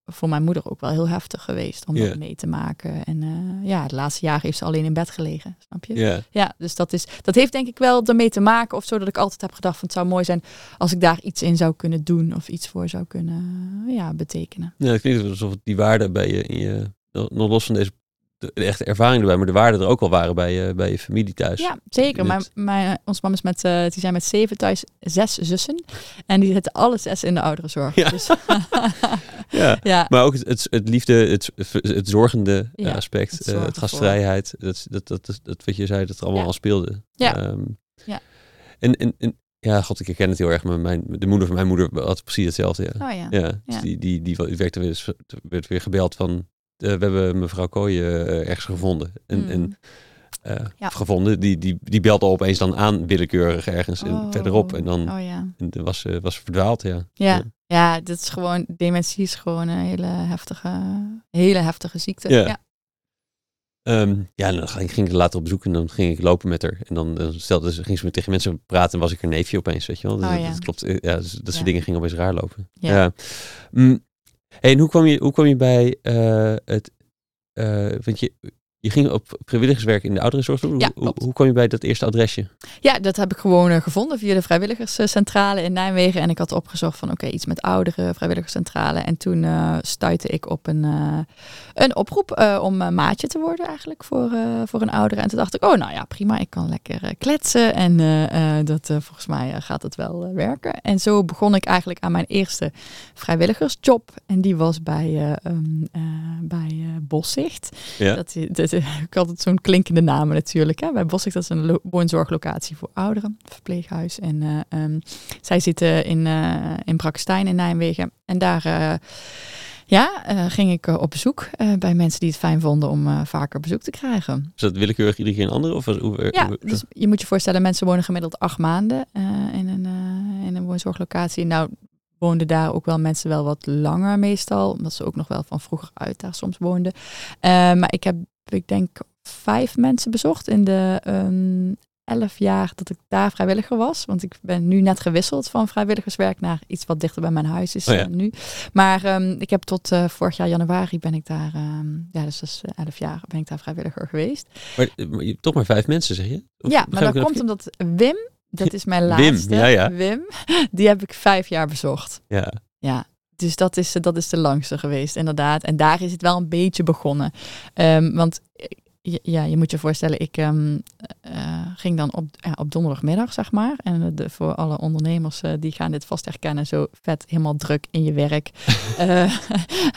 voor mijn moeder ook wel heel heftig geweest om dat mee te maken. En uh, ja, de laatste jaren heeft ze alleen in bed gelegen, snap je? Ja. Ja, dus dat, is, dat heeft denk ik wel ermee te maken. Of zo dat ik altijd heb gedacht van het zou mooi zijn als ik daar iets in zou kunnen doen. Of iets voor zou kunnen ja, betekenen. Ja, het klinkt alsof die waarden bij je, in je nog los van deze de, de echte ervaring erbij, maar de waarden er ook al waren bij je, bij je familie thuis. Ja, zeker. Mijn, mijn, ons mam is met, uh, die zijn met zeven thuis, zes zussen. En die zitten alle zes in de ouderenzorg. Ja. Dus, Ja. ja, Maar ook het, het, het liefde, het, het zorgende Ja, aspect, het het, uh, gastvrijheid, dat, dat, dat, dat, dat wat je zei, dat er allemaal Ja. al speelde. Ja. Ehm, Ja. En, en, en ja, god, ik herken het heel erg, maar mijn, de moeder van mijn moeder had precies hetzelfde. Ja. oh ja. Ja, dus Ja. die, die, die, werkte weer, werd weer gebeld van, eh, we hebben mevrouw Kooijen eh, ergens gevonden. En, Mm. en eh, Ja. gevonden, die, die, die belt al opeens dan aan willekeurig ergens en Oh. verderop. En dan Oh ja. en was ze was verdwaald, ja. Ja. Ja, dat is gewoon, dementie is gewoon een hele heftige, hele heftige ziekte. Ja. ja. Ehm, ja, dan ging ging ik later op bezoek en dan ging ik lopen met haar. En dan, dan stelde ze, ging ze met tegen mensen praten en was ik haar neefje opeens, weet je wel. Oh, dat, ja. dat klopt. eh, Ja, dus dat soort dingen gingen opeens raar lopen. Ja. Ja. Hey, en hoe kwam je, hoe kwam je bij eh, het... eh, want je, je ging op vrijwilligerswerk in de ouderenzorg doen. Ja, hoe, hoe kwam je bij dat eerste adresje? Ja, dat heb ik gewoon uh, gevonden via de vrijwilligerscentrale in Nijmegen. En ik had opgezocht van oké, iets met oudere vrijwilligerscentrale. En toen uh, stuitte ik op een, uh, een oproep om maatje te worden eigenlijk voor, voor een oudere. En toen dacht ik, oh nou ja, prima, ik kan lekker kletsen. En dat, volgens mij gaat het wel werken. En zo begon ik eigenlijk aan mijn eerste vrijwilligersjob. En die was bij, um, bij Bossicht. Ja. Dat, dat, ik had het zo'n klinkende namen natuurlijk. Hè? Bij Bossicht, dat is een woonzorglocatie voor ouderen, verpleeghuis. En uh, um, zij zitten in, uh, in Brakstein in Nijmegen. En daar uh, ja, ging ik op bezoek bij mensen die het fijn vonden om vaker bezoek te krijgen. Is dat willekeurig iedere keer een andere? Of was, hoe, ja, hoe, dus je moet je voorstellen, mensen wonen gemiddeld acht maanden in, een, in een woonzorglocatie. Nou, woonden daar ook wel mensen wel wat langer meestal. Omdat ze ook nog wel van vroeger uit daar soms woonden. Uh, maar ik heb, ik denk, vijf mensen bezocht in de um, elf jaar dat ik daar vrijwilliger was. Want ik ben nu net gewisseld van vrijwilligerswerk naar iets wat dichter bij mijn huis is oh ja. uh, nu. Maar um, ik heb tot uh, vorig jaar januari ben ik daar, um, ja, dus dat is elf jaar ben ik daar vrijwilliger geweest. Maar, maar je, toch maar vijf mensen, zeg je? Of ja, maar dat komt omdat Wim, dat is mijn Wim, laatste, ja, ja. Wim, die heb ik vijf jaar bezocht. Ja. Ja, dus dat is, dat is de langste geweest, inderdaad. En daar is het wel een beetje begonnen. Ehm, want ja, je moet je voorstellen, ik um, ging dan op, ja, op donderdagmiddag, zeg maar. En de, voor alle ondernemers uh, die gaan dit vast herkennen, zo vet helemaal druk in je werk. uh,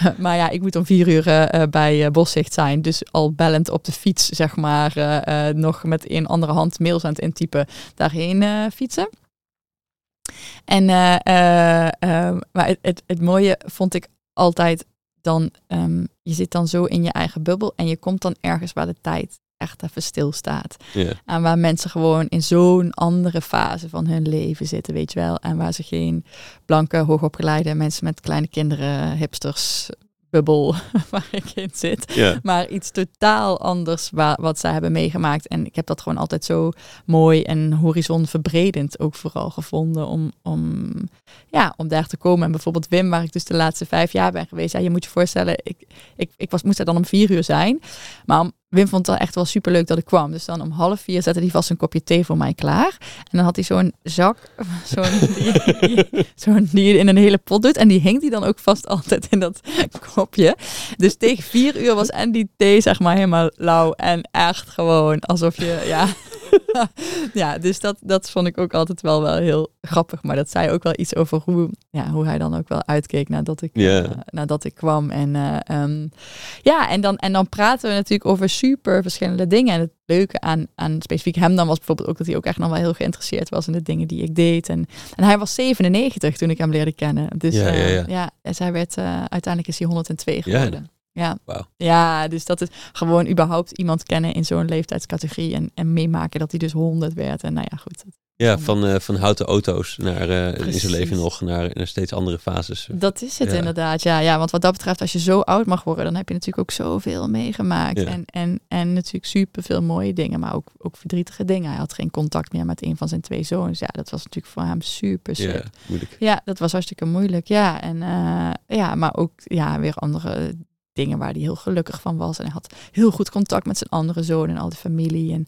maar ja, ik moet om vier uur bij Boszicht zijn. Dus al bellend op de fiets, zeg maar, nog met een andere hand mails aan het intypen, daarheen fietsen. En maar het, het, het mooie vond ik altijd dan um, je zit dan zo in je eigen bubbel en je komt dan ergens waar de tijd echt even stilstaat. Yeah. En waar mensen gewoon in zo'n andere fase van hun leven zitten, weet je wel. En waar ze geen blanke, hoogopgeleide mensen met kleine kinderen, hipsters, bubbel waar ik in zit. Maar iets totaal anders waar, wat zij hebben meegemaakt. En ik heb dat gewoon altijd zo mooi en horizonverbredend ook vooral gevonden om, om, ja, om daar te komen. En bijvoorbeeld Wim, waar ik dus de laatste vijf jaar ben geweest. Ja, je moet je voorstellen, ik, ik, ik was, moest er dan om vier uur zijn. Maar om Wim vond het echt wel super leuk dat ik kwam. Dus dan om half vier zette hij vast een kopje thee voor mij klaar. En dan had hij zo'n zak, zo'n die, je in een hele pot doet. En die hingt hij dan ook vast altijd in dat kopje. Dus tegen vier uur was en die thee zeg maar helemaal lauw. En echt gewoon alsof je, ja... ja, dus dat, dat vond ik ook altijd wel, wel heel grappig. Maar dat zei ook wel iets over hoe, ja, hoe hij dan ook wel uitkeek nadat ik, yeah. uh, nadat ik kwam. En, uh, um, ja, en, dan, en dan praten we natuurlijk over super verschillende dingen. En het leuke aan, aan specifiek hem dan was bijvoorbeeld ook dat hij ook echt nog wel heel geïnteresseerd was in de dingen die ik deed. En, en hij was 97 toen ik hem leerde kennen. Dus ja, ja, ja. ja dus hij werd, uiteindelijk is hij 102 geworden. Ja. Wow. ja, dus dat is gewoon überhaupt iemand kennen in zo'n leeftijdscategorie en, en meemaken dat hij dus 100 werd. En nou ja, goed. Ja, van, uh, van houten auto's naar uh, in zijn leven nog naar, naar steeds andere fases. Dat is het inderdaad, ja, ja. Want wat dat betreft, als je zo oud mag worden, dan heb je natuurlijk ook zoveel meegemaakt. Ja. En, en, en natuurlijk super veel mooie dingen, maar ook, ook verdrietige dingen. Hij had geen contact meer met een van zijn twee zoons. Ja, dat was natuurlijk voor hem super Ja, moeilijk. Ja, dat was hartstikke moeilijk. Ja, en uh, ja, maar ook ja, weer andere dingen waar hij heel gelukkig van was. En hij had heel goed contact met zijn andere zoon en al die familie. En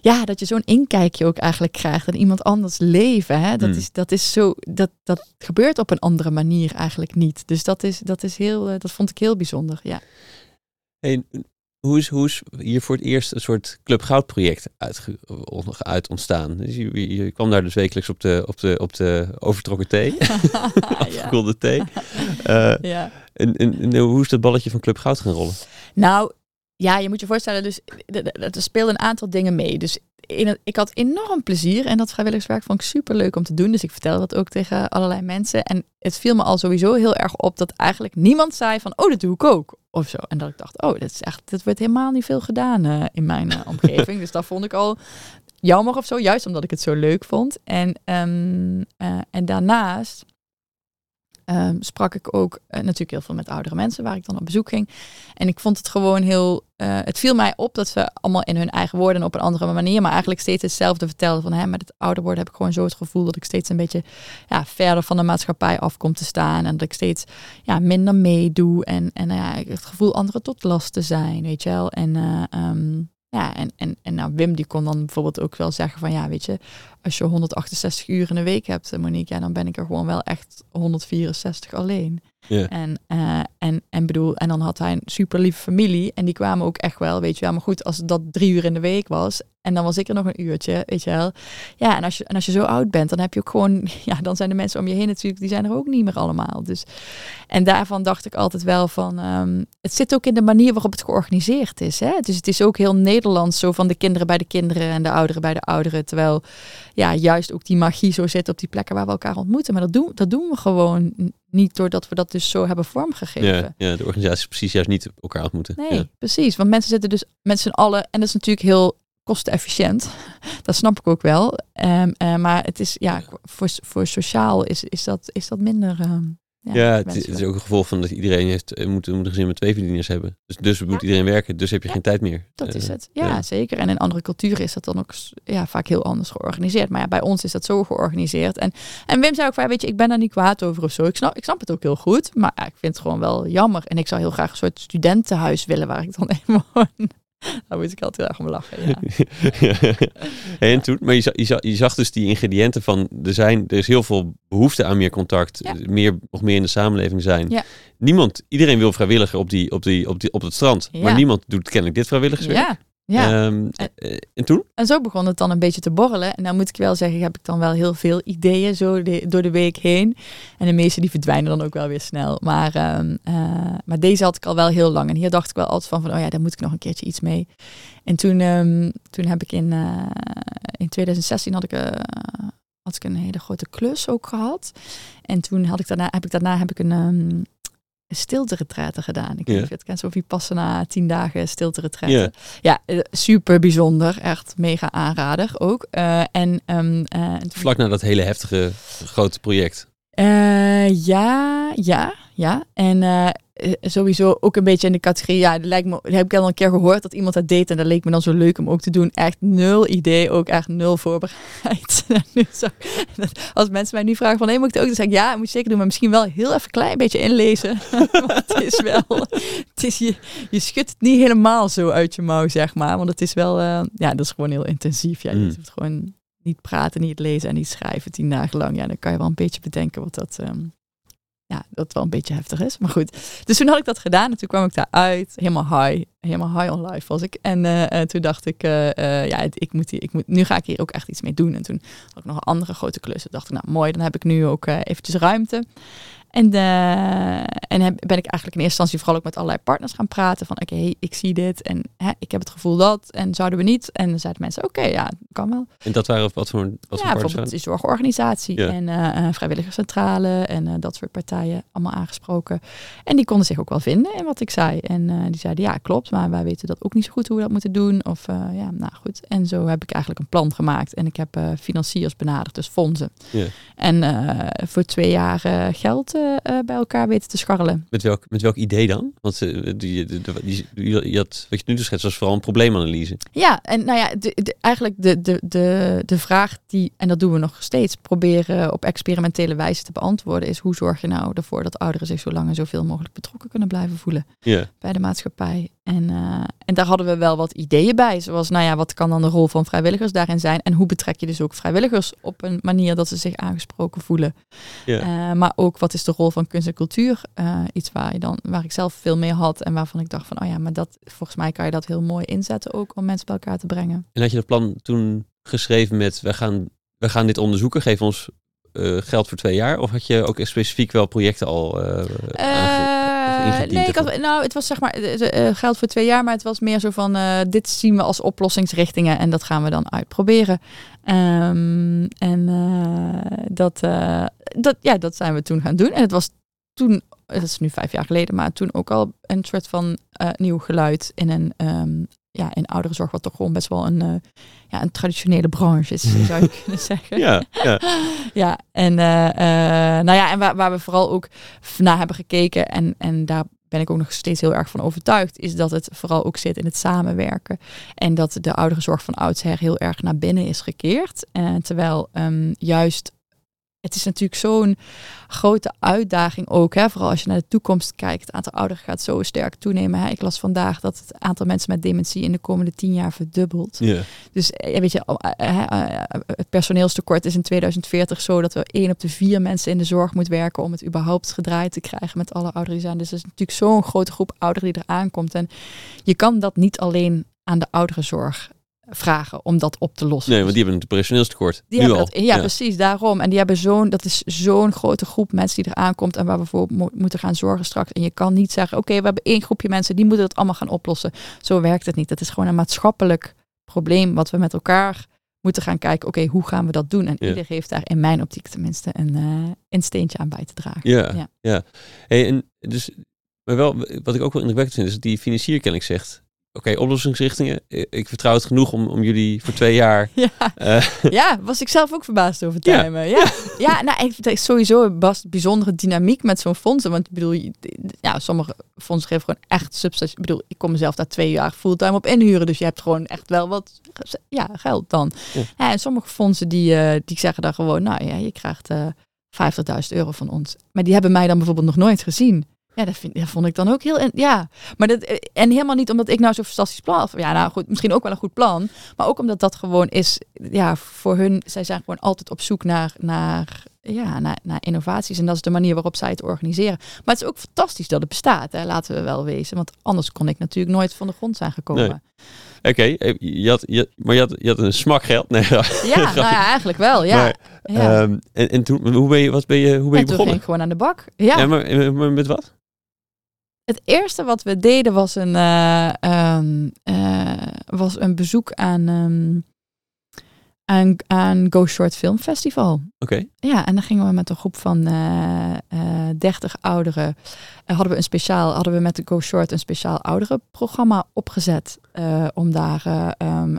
ja, dat je zo'n inkijkje ook eigenlijk krijgt in iemand anders leven. Hè? Dat, mm. is, dat is zo, dat, dat gebeurt op een andere manier eigenlijk niet. Dus dat is, dat is heel, uh, dat vond ik heel bijzonder. Ja. Hey, hoe is, hoe is hier voor het eerst een soort Club Goud project uit, uit ontstaan? Dus je, je, kwam daar dus wekelijks op de, op de, op de overtrokken thee, afgekoelde thee. Uh, ja. En, en, en, hoe is dat balletje van Club Goud gaan rollen? Nou, ja, je moet je voorstellen, dus er speelden een aantal dingen mee. Dus in het, ik had enorm plezier en dat vrijwilligerswerk vond ik super leuk om te doen. Dus ik vertelde dat ook tegen allerlei mensen. En het viel me al sowieso heel erg op dat eigenlijk niemand zei van, oh, dat doe ik ook. Of zo. En dat ik dacht, oh, dat is echt, dat wordt helemaal niet veel gedaan uh, in mijn uh, omgeving. dus dat vond ik al jammer of zo, juist omdat ik het zo leuk vond. En, um, uh, en daarnaast um, sprak ik ook uh, natuurlijk heel veel met oudere mensen waar ik dan op bezoek ging. En ik vond het gewoon heel. Uh, het viel mij op dat ze allemaal in hun eigen woorden op een andere manier, maar eigenlijk steeds hetzelfde vertelden. Van hè, met het ouder worden heb ik gewoon zo het gevoel dat ik steeds een beetje ja, verder van de maatschappij af kom te staan. En dat ik steeds ja, minder meedoe. En, en ja, het gevoel anderen tot last te zijn, weet je wel. En uh, um, ja, en, en, en nou, Wim die kon dan bijvoorbeeld ook wel zeggen van ja, weet je, als je 168 uur in de week hebt, eh, Monique, ja, dan ben ik er gewoon wel echt 164 alleen. En, uh, en, en bedoel, en dan had hij een super lieve familie en die kwamen ook echt wel, weet je wel. Maar goed, als dat drie uur in de week was en dan was ik er nog een uurtje, weet je wel. Ja, en als je, en als je zo oud bent, dan heb je ook gewoon, ja, dan zijn de mensen om je heen natuurlijk, die zijn er ook niet meer allemaal. Dus, en daarvan dacht ik altijd wel van, um, het zit ook in de manier waarop het georganiseerd is. Hè? Dus het is ook heel Nederlands, zo van de kinderen bij de kinderen en de ouderen bij de ouderen. Terwijl, ja, juist ook die magie zo zit op die plekken waar we elkaar ontmoeten. Maar dat doen, dat doen we gewoon niet doordat we dat dus zo hebben vormgegeven. Ja, ja de organisatie precies juist niet elkaar ontmoeten. Nee, ja. precies. Want mensen zitten dus met z'n allen, en dat is natuurlijk heel kostenefficiënt. Dat snap ik ook wel. Um, uh, maar het is ja, voor, voor sociaal is, is, dat, is dat minder. Um, ja, het, het, is ook een gevolg van dat iedereen heeft, eh, moet, moet een gezin met twee verdieners hebben. Dus, dus moet iedereen werken, dus heb je geen tijd meer. Dat is het. Ja, zeker. En in andere culturen is dat dan ook ja, vaak heel anders georganiseerd. Maar ja, bij ons is dat zo georganiseerd. En, en Wim zei ook van, weet je, ik ben daar niet kwaad over of zo. Ik snap, ik snap het ook heel goed. Maar ik vind het gewoon wel jammer. En ik zou heel graag een soort studentenhuis willen waar ik dan even Daar moet ik altijd erg om lachen, ja. en toen, maar je zag, je, zag, je zag dus die ingrediënten van, er, zijn, er is heel veel behoefte aan meer contact, Ja. meer, nog meer in de samenleving zijn. Ja. Niemand, iedereen wil vrijwilliger op, die, op, die, op, die, op het strand, maar niemand doet kennelijk dit vrijwilligerswerk. Ja, ja. Ehm, En- eh, en toen? En zo begon het dan een beetje te borrelen. En dan moet ik wel zeggen, heb ik dan wel heel veel ideeën zo de- door de week heen. En de meeste die verdwijnen dan ook wel weer snel. Maar, ehm, eh, maar deze had ik al wel heel lang. En hier dacht ik wel altijd van, van oh ja, daar moet ik nog een keertje iets mee. En toen, ehm, toen heb ik in, eh, in 2016 had ik, had ik een hele grote klus ook gehad. En toen had ik daarna, heb ik daarna heb ik een... ehm een stilte gedaan. Ik weet niet of je het zo Vipassana, tien dagen stilte Ja. ja, eh, super bijzonder. Echt mega aanrader ook. Eh, en, ehm, eh, Vlak na dat hele heftige grote project. Ja, ja, ja. En eh, eh, sowieso ook een beetje in de categorie, ja, dat lijkt me, dat heb ik al een keer gehoord dat iemand dat deed en dat leek me dan zo leuk om ook te doen. Echt nul idee, ook echt nul voorbereid. Als mensen mij nu vragen van, nee, moet ik het ook? Dan zeg ik, ja, moet je zeker doen, maar misschien wel heel even een klein beetje inlezen. want het is wel, het is, je, je schudt het niet helemaal zo uit je mouw, zeg maar. Want het is wel, eh, ja, dat is gewoon heel intensief. Ja, je Mm. hoeft gewoon niet praten, niet lezen en niet schrijven tien dagen lang. Ja, dan kan je wel een beetje bedenken wat dat, ehm, ja, dat wel een beetje heftig is. Maar goed, dus toen had ik dat gedaan en toen kwam ik daaruit, helemaal high, helemaal high on life was ik. En eh, eh, toen dacht ik, eh, ja, ik moet, hier, ik moet, nu ga ik hier ook echt iets mee doen. En toen had ik nog een andere grote klus. Toen dacht ik, nou mooi, dan heb ik nu ook eventjes ruimte. En, eh, en heb, ben ik eigenlijk in eerste instantie vooral ook met allerlei partners gaan praten. Van oké, ik zie dit en hè, ik heb het gevoel dat. En zouden we niet? En dan zeiden mensen, oké, ja, kan wel. En dat waren wat voor, wat ja, voor partners bijvoorbeeld die zorgorganisatie Ja. en eh, eh, vrijwilligerscentrale en dat soort partijen allemaal aangesproken. En die konden zich ook wel vinden in wat ik zei. En die zeiden, ja, klopt, maar wij weten dat ook niet zo goed hoe we dat moeten doen. Of ja, nou goed. En zo heb ik eigenlijk een plan gemaakt. En ik heb financiers benaderd, dus fondsen. Ja. En voor twee jaar geld eh, eh, bij elkaar weten te scharrelen. Met welk, met welk idee dan? Want eh, die, die, die, had, wat je nu dus schetst, was vooral een probleemanalyse. Ja, en nou ja, de, de- eigenlijk de, de, de, de vraag die, en dat doen we nog steeds, proberen op experimentele wijze te beantwoorden, is hoe zorg je nou ervoor dat ouderen zich zo lang en zoveel mogelijk betrokken kunnen blijven voelen Ja. bij de maatschappij. En, en daar hadden we wel wat ideeën bij, zoals, nou ja, wat kan dan de rol van vrijwilligers daarin zijn? En hoe betrek je dus ook vrijwilligers op een manier dat ze zich aangesproken voelen? Ja. Maar ook wat is de rol van kunst en cultuur? Eh, iets waar, je dan, waar ik zelf veel mee had en waarvan ik dacht van, oh ja, maar dat, volgens mij kan je dat heel mooi inzetten ook om mensen bij elkaar te brengen. En had je dat plan toen geschreven met, we gaan, we gaan dit onderzoeken, geef ons eh, geld voor twee jaar? Of had je ook specifiek wel projecten al Eh, ingediend nee, ik had, nou, het was zeg maar eh, eh, geld voor twee jaar, maar het was meer zo van eh, dit zien we als oplossingsrichtingen en dat gaan we dan uitproberen. Ehm, en eh, dat, eh, dat, ja, dat zijn we toen gaan doen. En het was toen, dat is nu vijf jaar geleden, maar toen ook al een soort van eh, nieuw geluid in een ehm, ja, in ouderenzorg, wat toch gewoon best wel een, eh, ja, een traditionele branche is, zou je kunnen zeggen. Ja, ja. Ja, en, eh, eh, nou ja, en waar, waar we vooral ook naar hebben gekeken, en, en daar ben ik ook nog steeds heel erg van overtuigd, is dat het vooral ook zit in het samenwerken. En dat de ouderenzorg van oudsher heel erg naar binnen is gekeerd. Eh, terwijl ehm, juist, het is natuurlijk zo'n grote uitdaging ook, hè, vooral als je naar de toekomst kijkt. Het aantal ouderen gaat zo sterk toenemen. Hè. Ik las vandaag dat het aantal mensen met dementie in de komende tien jaar verdubbelt. ja. Dus eh, weet je, eh, eh, het personeelstekort is in 2040 zo dat er één op de vier mensen in de zorg moet werken om het überhaupt gedraaid te krijgen met alle ouderen die zijn. Dus er is natuurlijk zo'n grote groep ouderen die er aankomt. En je kan dat niet alleen aan de ouderenzorg vragen om dat op te lossen. Nee, want die hebben een personeelstekort. Die nu al. dat, ja, precies, daarom. En die hebben zo'n, dat is zo'n grote groep mensen die er aankomt en waar we voor mo- moeten gaan zorgen straks. En je kan niet zeggen, oké, we hebben één groepje mensen, die moeten het allemaal gaan oplossen. Zo werkt het niet. Het is gewoon een maatschappelijk probleem wat we met elkaar moeten gaan kijken. Oké, hoe gaan we dat doen? En Ja. ieder heeft daar in mijn optiek tenminste een, eh, een steentje aan bij te dragen. Ja, Ja. ja. Hey, en dus, maar wel, wat ik ook wel indrukwekkend vind, is dat die financier kennelijk zegt, oké, oplossingsrichtingen, ik vertrouw het genoeg om, om jullie voor twee jaar... Ja. eh, Ja, was ik zelf ook verbaasd over timen. Ja, ja. nou, ik, is sowieso een bas- bijzondere dynamiek met zo'n fondsen. Want ik bedoel, ja, sommige fondsen geven gewoon echt substantie. Ik bedoel, ik kom mezelf daar twee jaar fulltime op inhuren. Dus je hebt gewoon echt wel wat ja, geld dan. Ja. Ja, en sommige fondsen die, eh, die zeggen dan gewoon, nou ja, je krijgt eh 50.000 euro van ons. Maar die hebben mij dan bijvoorbeeld nog nooit gezien. Ja, dat, vind, dat vond ik dan ook heel... En, ja, maar dat, eh, en helemaal niet omdat ik nou zo'n fantastisch plan... Of, ja, nou goed, misschien ook wel een goed plan. Maar ook omdat dat gewoon is... Ja, voor hun... Zij zijn gewoon altijd op zoek naar... naar ja, naar, naar innovaties. En dat is de manier waarop zij het organiseren. Maar het is ook fantastisch dat het bestaat, hè, laten we wel wezen. Want anders kon ik natuurlijk nooit van de grond zijn gekomen. Oké, eh, je had, je, maar je had, je had een smak geld. Nee, ja, nou ja, eigenlijk wel, ja. Maar, ja. Um, en, en toen, hoe ben je, wat ben je, hoe ben je begonnen? toen ging ik gewoon aan de bak. Ja, ja maar, maar, met wat? Het eerste wat we deden was een, uh, um, uh, was een bezoek aan um, aan, aan Go Short Film Festival. Oké. Ja, en dan gingen we met een groep van uh, uh, 30 ouderen. Hadden we een speciaal, hadden we met de Go Short een speciaal ouderenprogramma opgezet. Om daar um,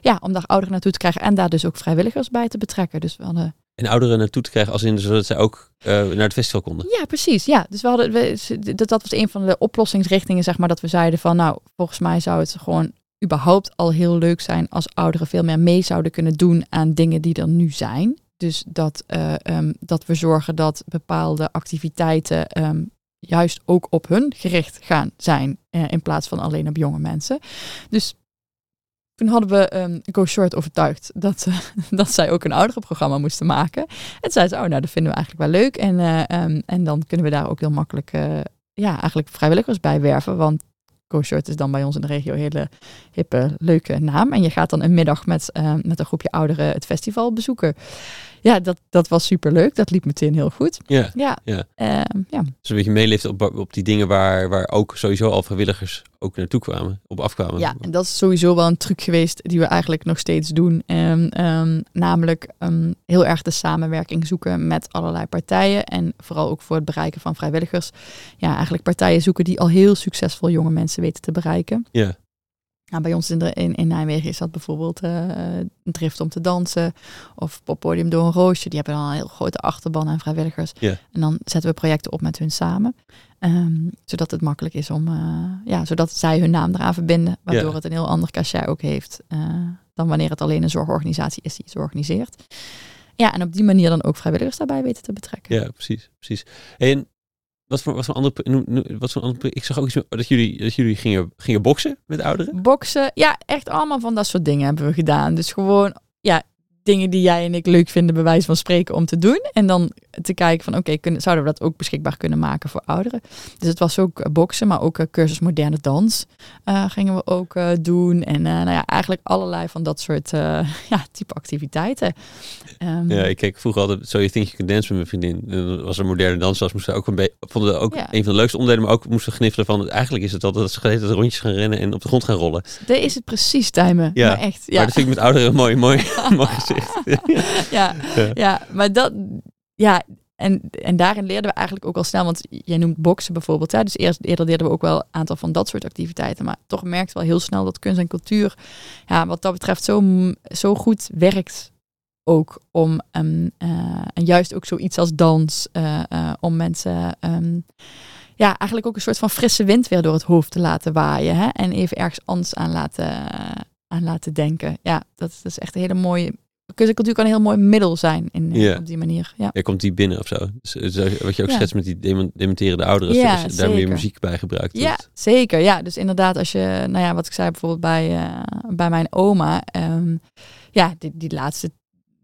ja, om daar ouderen naartoe te krijgen en daar dus ook vrijwilligers bij te betrekken. Dus we hadden. En ouderen naartoe te krijgen als in zodat zij ook naar het festival konden. Ja, precies. Ja, dus we hadden we, dat, dat was een van de oplossingsrichtingen, zeg maar, dat we zeiden van nou, volgens mij zou het gewoon überhaupt al heel leuk zijn als ouderen veel meer mee zouden kunnen doen aan dingen die er nu zijn. Dus dat, uh, um, dat we zorgen dat bepaalde activiteiten um, juist ook op hun gericht gaan zijn, uh, in plaats van alleen op jonge mensen. Dus toen hadden we um, Go Short overtuigd dat, uh, dat zij ook een ouderenprogramma moesten maken. En zei ze, oh nou, dat vinden we eigenlijk wel leuk. En, um, en dan kunnen we daar ook heel makkelijk ja, eigenlijk vrijwilligers bij werven. Want Go-Short is dan bij ons in de regio een hele hippe, leuke naam. En je gaat dan een middag met, met een groepje ouderen het festival bezoeken ja, dat, dat was super leuk. Dat liep meteen heel goed. Ja. Ja. ja. Uh, ja. Dus een beetje meeleeft op, op die dingen waar, waar ook sowieso al vrijwilligers ook naartoe kwamen, op afkwamen. Ja, en dat is sowieso wel een truc geweest die we eigenlijk nog steeds doen. Um, um, namelijk um, heel erg de samenwerking zoeken met allerlei partijen. En vooral ook voor het bereiken van vrijwilligers. Ja, eigenlijk partijen zoeken die al heel succesvol jonge mensen weten te bereiken. Ja. Nou, bij ons in, de, in, in Nijmegen is dat bijvoorbeeld uh, een drift om te dansen. Of op podium door een roosje. Die hebben dan een heel grote achterban aan vrijwilligers. Yeah. En dan zetten we projecten op met hun samen. Um, zodat het makkelijk is om, uh, ja, zodat zij hun naam eraan verbinden. Waardoor yeah. het een heel ander cachet ook heeft. Uh, dan wanneer het alleen een zorgorganisatie is die iets organiseert. Ja, en op die manier dan ook vrijwilligers daarbij weten te betrekken. Ja, precies. precies. En wat voor, wat voor andere, wat voor andere, ik zag ook iets dat jullie, dat jullie gingen, gingen boksen met ouderen. Boksen, ja, echt allemaal van dat soort dingen hebben we gedaan. Dus gewoon, ja, dingen die jij en ik leuk vinden, bij wijze van spreken, om te doen. En dan te kijken van, oké, okay, zouden we dat ook beschikbaar kunnen maken voor ouderen? Dus het was ook uh, boksen, maar ook uh, cursus moderne dans uh, gingen we ook doen. En nou ja, eigenlijk allerlei van dat soort ja, type activiteiten. Um, ja, ik keek vroeger altijd So You Think You Can Dance met mijn vriendin. En was er moderne dansers, moesten ook een beetje, vonden we ook een van de leukste onderdelen, maar ook moesten gniffelen van, eigenlijk is het altijd dat ze rondjes gaan rennen en op de grond gaan rollen. Dat is het precies, timen. Ja, maar echt. Ja. Maar dat vind ik met ouderen mooi, mooi, mooi gezicht. ja, ja, ja, maar dat, ja, en, en daarin leerden we eigenlijk ook al snel, want jij noemt boksen bijvoorbeeld. Hè? Dus eerst, eerder leerden we ook wel een aantal van dat soort activiteiten. Maar toch merkte wel heel snel dat kunst en cultuur, ja, wat dat betreft, zo, zo goed werkt ook om, um, uh, en juist ook zoiets als dans, uh, uh, om mensen, um, ja, eigenlijk ook een soort van frisse wind weer door het hoofd te laten waaien. Hè? En even ergens anders aan laten, aan laten denken. Ja, dat, dat is echt een hele mooie kunst en cultuur kan een heel mooi middel zijn in, ja. op die manier. Ja. Er komt die binnen of zo. Dus, wat je ook ja. schetst met die dementerende ouderen, ja, je daar weer muziek bij gebruikt. Ja, zeker. Ja, dus inderdaad, als je, nou ja, wat ik zei bijvoorbeeld bij, uh, bij mijn oma, um, ja, die, die laatste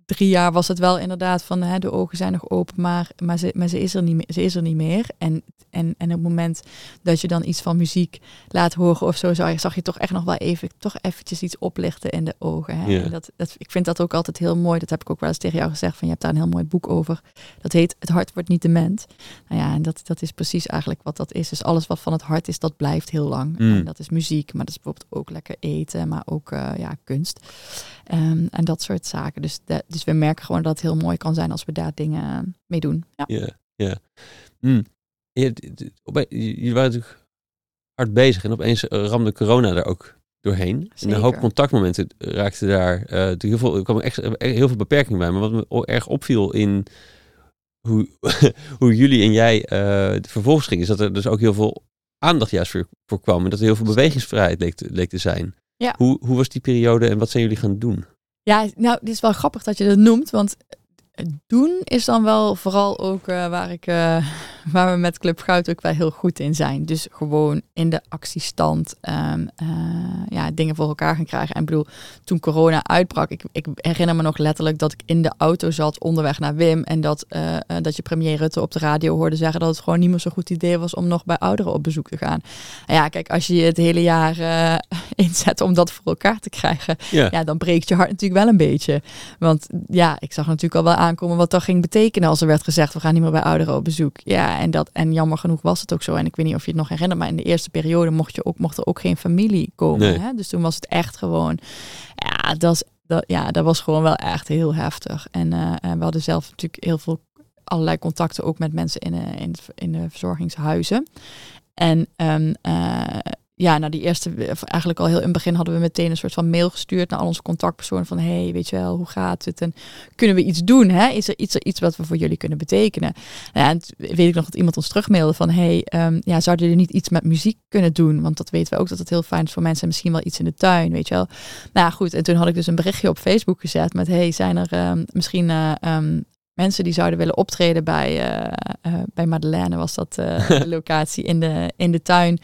drie jaar was het wel inderdaad van hè, de ogen zijn nog open, maar, maar, ze, maar ze, is er niet meer, ze is er niet meer. En, en, en op het moment dat je dan iets van muziek laat horen of zo, zag, je toch echt nog wel even, toch eventjes iets oplichten in de ogen. Hè? Ja. Dat, dat, ik vind dat ook altijd heel mooi. Dat heb ik ook wel eens tegen jou gezegd. Van, je hebt daar een heel mooi boek over. Dat heet Het hart wordt niet dement. Nou ja, en dat, dat is precies eigenlijk wat dat is. Dus alles wat van het hart is, dat blijft heel lang. Mm. En dat is muziek, maar dat is bijvoorbeeld ook lekker eten, maar ook uh, ja, kunst. Um, en dat soort zaken. Dus, de, dus we merken gewoon dat het heel mooi kan zijn als we daar dingen mee doen. Ja, ja. ja. Mm. Jullie waren natuurlijk hard bezig en opeens ramde corona er ook doorheen. Zeker. En een hoop contactmomenten raakten daar. Uh, heel veel, er kwamen echt heel veel beperkingen bij. Maar wat me erg opviel in hoe, hoe jullie en jij uh, vervolgens gingen, is dat er dus ook heel veel aandacht juist voor, voor kwam. En dat er heel veel bewegingsvrijheid leek te, leek te zijn. Ja. Hoe, hoe was die periode en wat zijn jullie gaan doen? Ja, nou, dit is wel grappig dat je dat noemt, want doen is dan wel vooral ook uh, waar, ik, uh, waar we met Club Goud ook wel heel goed in zijn. Dus gewoon in de actiestand um, uh, ja, dingen voor elkaar gaan krijgen. En ik bedoel, toen corona uitbrak, ik, ik herinner me nog letterlijk dat ik in de auto zat onderweg naar Wim. En dat, dat je premier Rutte op de radio hoorde zeggen dat het gewoon niet meer zo'n goed idee was om nog bij ouderen op bezoek te gaan. ja, kijk, als je je het hele jaar inzet om dat voor elkaar te krijgen, ja. ja, dan breekt je hart natuurlijk wel een beetje. Want ja, ik zag natuurlijk al wel aankomen wat dat ging betekenen als er werd gezegd we gaan niet meer bij ouderen op bezoek. Ja, en dat en jammer genoeg was het ook zo. En ik weet niet of je het nog herinnert, maar in de eerste periode mocht je ook mocht er ook geen familie komen. Hè? Dus toen was het echt gewoon, ja, dat, is, dat, ja, dat was gewoon wel echt heel heftig. En, uh, en we hadden zelf natuurlijk heel veel allerlei contacten ook met mensen in, uh, in, in de verzorgingshuizen. En um, uh, ja, nou die eerste, eigenlijk al heel in het begin hadden we meteen een soort van mail gestuurd naar al onze contactpersonen van hey, weet je wel, hoe gaat het? En kunnen we iets doen? Hè? Is er iets, iets wat we voor jullie kunnen betekenen? Nou, en weet ik nog dat iemand ons terugmailde van hey, um, ja, zouden jullie niet iets met muziek kunnen doen? Want dat weten we ook dat het heel fijn is voor mensen en misschien wel iets in de tuin, weet je wel. Nou goed, en toen had ik dus een berichtje op Facebook gezet met hey, zijn er um, misschien uh, um, mensen die zouden willen optreden bij, uh, uh, bij Madeleine, was dat uh, de locatie in de, in de tuin.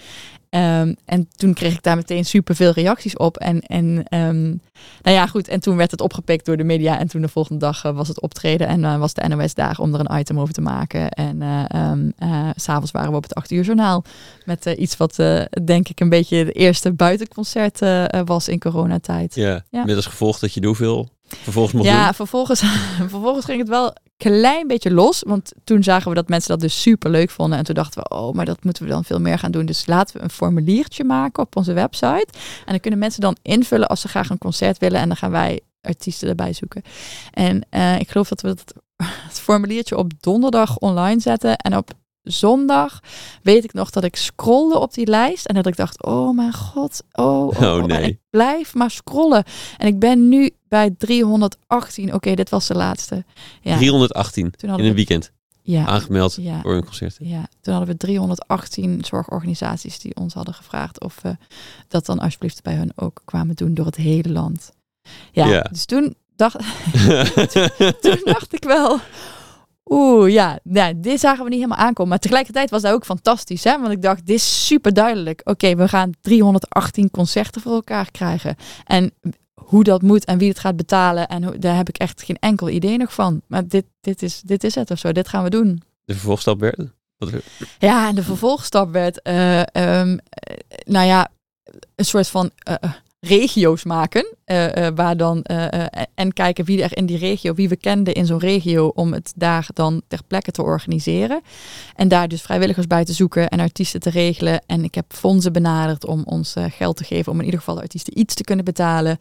Um, en toen kreeg ik daar meteen superveel reacties op. En, en um, nou ja, goed. En toen werd het opgepikt door de media. En toen de volgende dag uh, was het optreden. En uh, was de NOS daar om er een item over te maken. En uh, um, s'avonds waren we op het 8 uur journaal. Met iets wat denk ik een beetje het eerste buitenconcert was in coronatijd. Ja, ja, met als gevolg dat je hoeveel vervolgens ja? Vervolgens, vervolgens ging het wel klein beetje los. Want toen zagen we dat mensen dat dus super leuk vonden. En toen dachten we, oh, maar dat moeten we dan veel meer gaan doen. Dus laten we een formuliertje maken op onze website. En dan kunnen mensen dan invullen als ze graag een concert willen. En dan gaan wij artiesten erbij zoeken. En uh, ik geloof dat we het, het formuliertje op donderdag online zetten. En op zondag weet ik nog dat ik scrolde op die lijst en dat ik dacht, oh mijn god, oh, oh, oh nee. ik blijf maar scrollen. En ik ben nu bij 318. Oké, dit was de laatste. Ja. 318 in een we, weekend. Ja, aangemeld ja, voor een concert. Ja, toen hadden we 318 zorgorganisaties die ons hadden gevraagd of we dat dan alsjeblieft bij hun ook kwamen doen door het hele land. Ja, ja. dus toen dacht, toen dacht ik wel, Oeh, ja, dit zagen we niet helemaal aankomen. Maar tegelijkertijd was dat ook fantastisch. Hè? Want ik dacht, dit is super duidelijk. Oké, we gaan 318 concerten voor elkaar krijgen. En hoe dat moet en wie het gaat betalen. En hoe, daar heb ik echt geen enkel idee nog van. Maar dit, dit, is, dit is het of zo. Dit gaan we doen. De vervolgstap werd? Ja, en de vervolgstap werd, uh, um, nou ja, een soort van uh, regio's maken. Uh, uh, waar dan, uh, en kijken wie er in die regio, wie we kenden in zo'n regio, om het daar dan ter plekke te organiseren. En daar dus vrijwilligers bij te zoeken en artiesten te regelen. En ik heb fondsen benaderd om ons geld te geven, om in ieder geval de artiesten iets te kunnen betalen.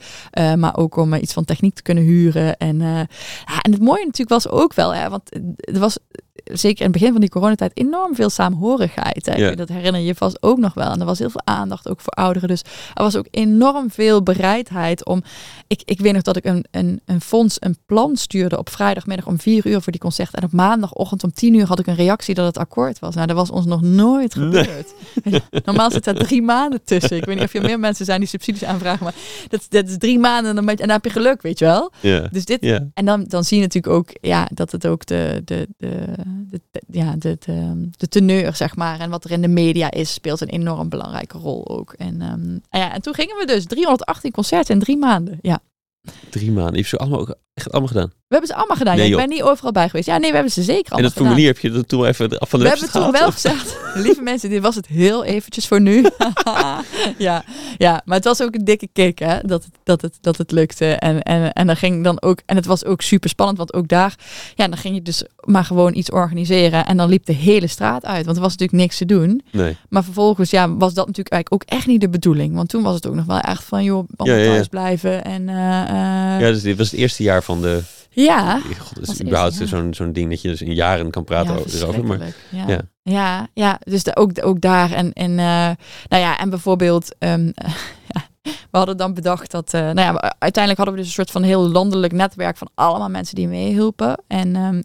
maar ook om iets van techniek te kunnen huren. En, ja, en het mooie natuurlijk was ook wel, hè, want er was zeker in het begin van die coronatijd enorm veel saamhorigheid. Hè? Dat herinner je vast ook nog wel. En er was heel veel aandacht ook voor ouderen. Dus er was ook enorm veel bereidheid om. Ik, ik weet nog dat ik een, een, een fonds een plan stuurde op vrijdagmiddag om vier uur voor die concert. En op maandagochtend om tien uur had ik een reactie dat het akkoord was. Nou, dat was ons nog nooit gebeurd. Nee. Normaal zit er drie maanden tussen. Ik weet niet of er meer mensen zijn die subsidies aanvragen. Maar dat, dat is drie maanden en dan, en dan heb je geluk, weet je wel. Ja. Dus dit. Ja. En dan, dan zie je natuurlijk ook ja, dat het ook de, de, de de, ja, de, de, de, teneur, zeg maar. En wat er in de media is, speelt een enorm belangrijke rol ook. En, um, ja, en toen gingen we dus 318 concerten in drie maanden. Ja. Drie maanden. Je hebt ze allemaal ook echt allemaal gedaan. We hebben ze allemaal gedaan. Nee, ja, ik ben niet overal bij geweest. Ja, nee, we hebben ze zeker allemaal En dat formulier heb je toen even af van de We hebben toen wel gezegd, lieve mensen, dit was het heel eventjes voor nu. ja, ja, maar het was ook een dikke kick, hè, dat het, dat het, dat het lukte. En, en, en dan ging dan ook, en het was ook super spannend, want ook daar, ja, dan ging je dus maar gewoon iets organiseren en dan liep de hele straat uit, want er was natuurlijk niks te doen. Nee. Maar vervolgens, ja, was dat natuurlijk eigenlijk ook echt niet de bedoeling, want toen was het ook nog wel echt van, joh, ja, ja, thuis blijven en... Uh, uh, ja, dus dit was het eerste jaar van de ja. God, is überhaupt zo'n zo'n ding dat je dus in jaren kan praten ja, erover. Maar, ja. ja. Ja, ja, dus de, ook, ook daar. En, en, uh, nou ja, en bijvoorbeeld, um, ja, we hadden dan bedacht dat, uh, nou ja, uiteindelijk hadden we dus een soort van heel landelijk netwerk van allemaal mensen die meehielpen. En, um,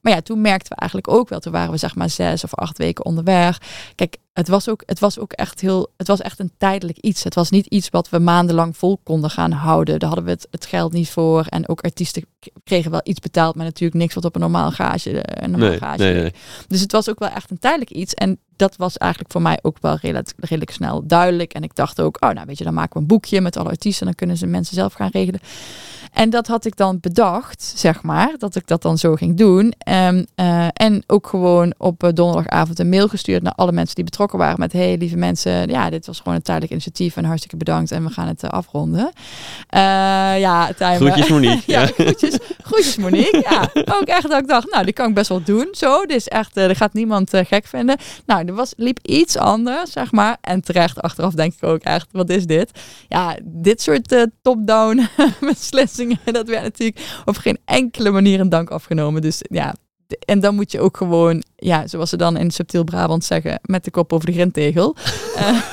maar ja, toen merkten we eigenlijk ook wel, toen waren we zeg maar zes of acht weken onderweg. Kijk, het was ook, het was ook echt heel, het was echt een tijdelijk iets. Het was niet iets wat we maandenlang vol konden gaan houden. Daar hadden we het, het geld niet voor. En ook artiesten kregen wel iets betaald, maar natuurlijk niks wat op een normaal gage. Een normaal nee, gage nee, nee. Dus het was ook wel echt een tijdelijk iets. En dat was eigenlijk voor mij ook wel redelijk, redelijk snel duidelijk. En ik dacht ook, oh nou weet je, dan maken we een boekje met alle artiesten. Dan kunnen ze mensen zelf gaan regelen. En dat had ik dan bedacht, zeg maar, dat ik dat dan zo ging doen. Um, uh, en ook gewoon op uh, donderdagavond een mail gestuurd naar alle mensen die betrokken waren. Met, hey lieve mensen, ja, dit was gewoon een tijdelijk initiatief en hartstikke bedankt. En we gaan het uh, afronden. ja, time, Groetjes Monique. ja, groetjes, groetjes Monique. Ja, ook echt dat ik dacht, nou, die kan ik best wel doen. Zo, dit is echt, er gaat niemand gek vinden. Nou, er was, liep iets anders, zeg maar. En terecht, achteraf denk ik ook echt, wat is dit? Ja, dit soort top-down beslissingen dat werd natuurlijk op geen enkele manier een dank afgenomen. Dus ja, en dan moet je ook gewoon, ja, zoals ze dan in subtiel Brabant zeggen, met de kop over de grindtegel.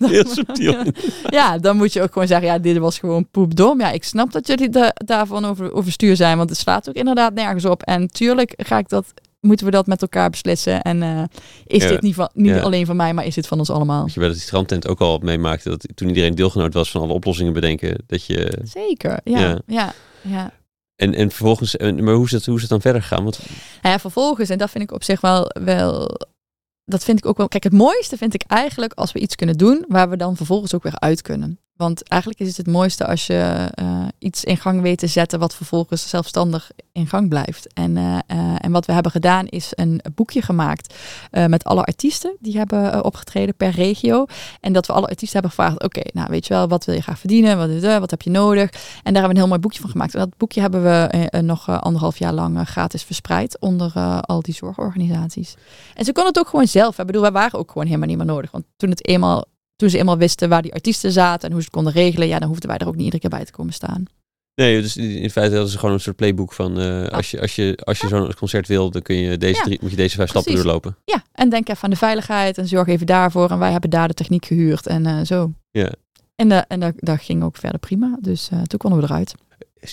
Heel subtiel. ja, dan moet je ook gewoon zeggen, ja, dit was gewoon poepdom. Ja, ik snap dat jullie daarvan over, overstuur zijn, want het slaat ook inderdaad nergens op. En tuurlijk ga ik dat moeten we dat met elkaar beslissen. En uh, is dit niet, van, niet alleen van mij, maar is dit van ons allemaal? je wel dat die strandtent ook al meemaakte, dat toen iedereen deelgenoot was van alle oplossingen bedenken, dat je... Zeker, ja. ja. ja, En, en vervolgens, maar hoe is, het, hoe is het dan verder gegaan? Want... Nou ja, vervolgens, en dat vind ik op zich wel, wel dat vind ik ook wel. Kijk, het mooiste vind ik eigenlijk als we iets kunnen doen waar we dan vervolgens ook weer uit kunnen. Want eigenlijk is het het mooiste als je uh, iets in gang weet te zetten wat vervolgens zelfstandig in gang blijft. En, uh, uh, en wat we hebben gedaan is een boekje gemaakt met alle artiesten die hebben opgetreden per regio. En dat we alle artiesten hebben gevraagd, oké, nou weet je wel, wat wil je graag verdienen? Wat, wat heb je nodig? En daar hebben we een heel mooi boekje van gemaakt. En dat boekje hebben we nog anderhalf jaar lang gratis verspreid onder al die zorgorganisaties. En ze konden het ook gewoon zelf. Ik bedoel, wij waren ook gewoon helemaal niet meer nodig. Want toen het eenmaal toen ze eenmaal wisten waar die artiesten zaten en hoe ze het konden regelen, ja, dan hoefden wij er ook niet iedere keer bij te komen staan. Nee, dus in feite hadden ze gewoon een soort playbook van uh, als je, als je, als je zo'n concert wil, dan kun je deze drie, moet je deze vijf stappen doorlopen. Ja, en denk even aan de veiligheid en zorg even daarvoor. En wij hebben daar de techniek gehuurd en uh, zo. Ja. En, uh, en dat, dat ging ook verder prima. Dus toen konden we eruit.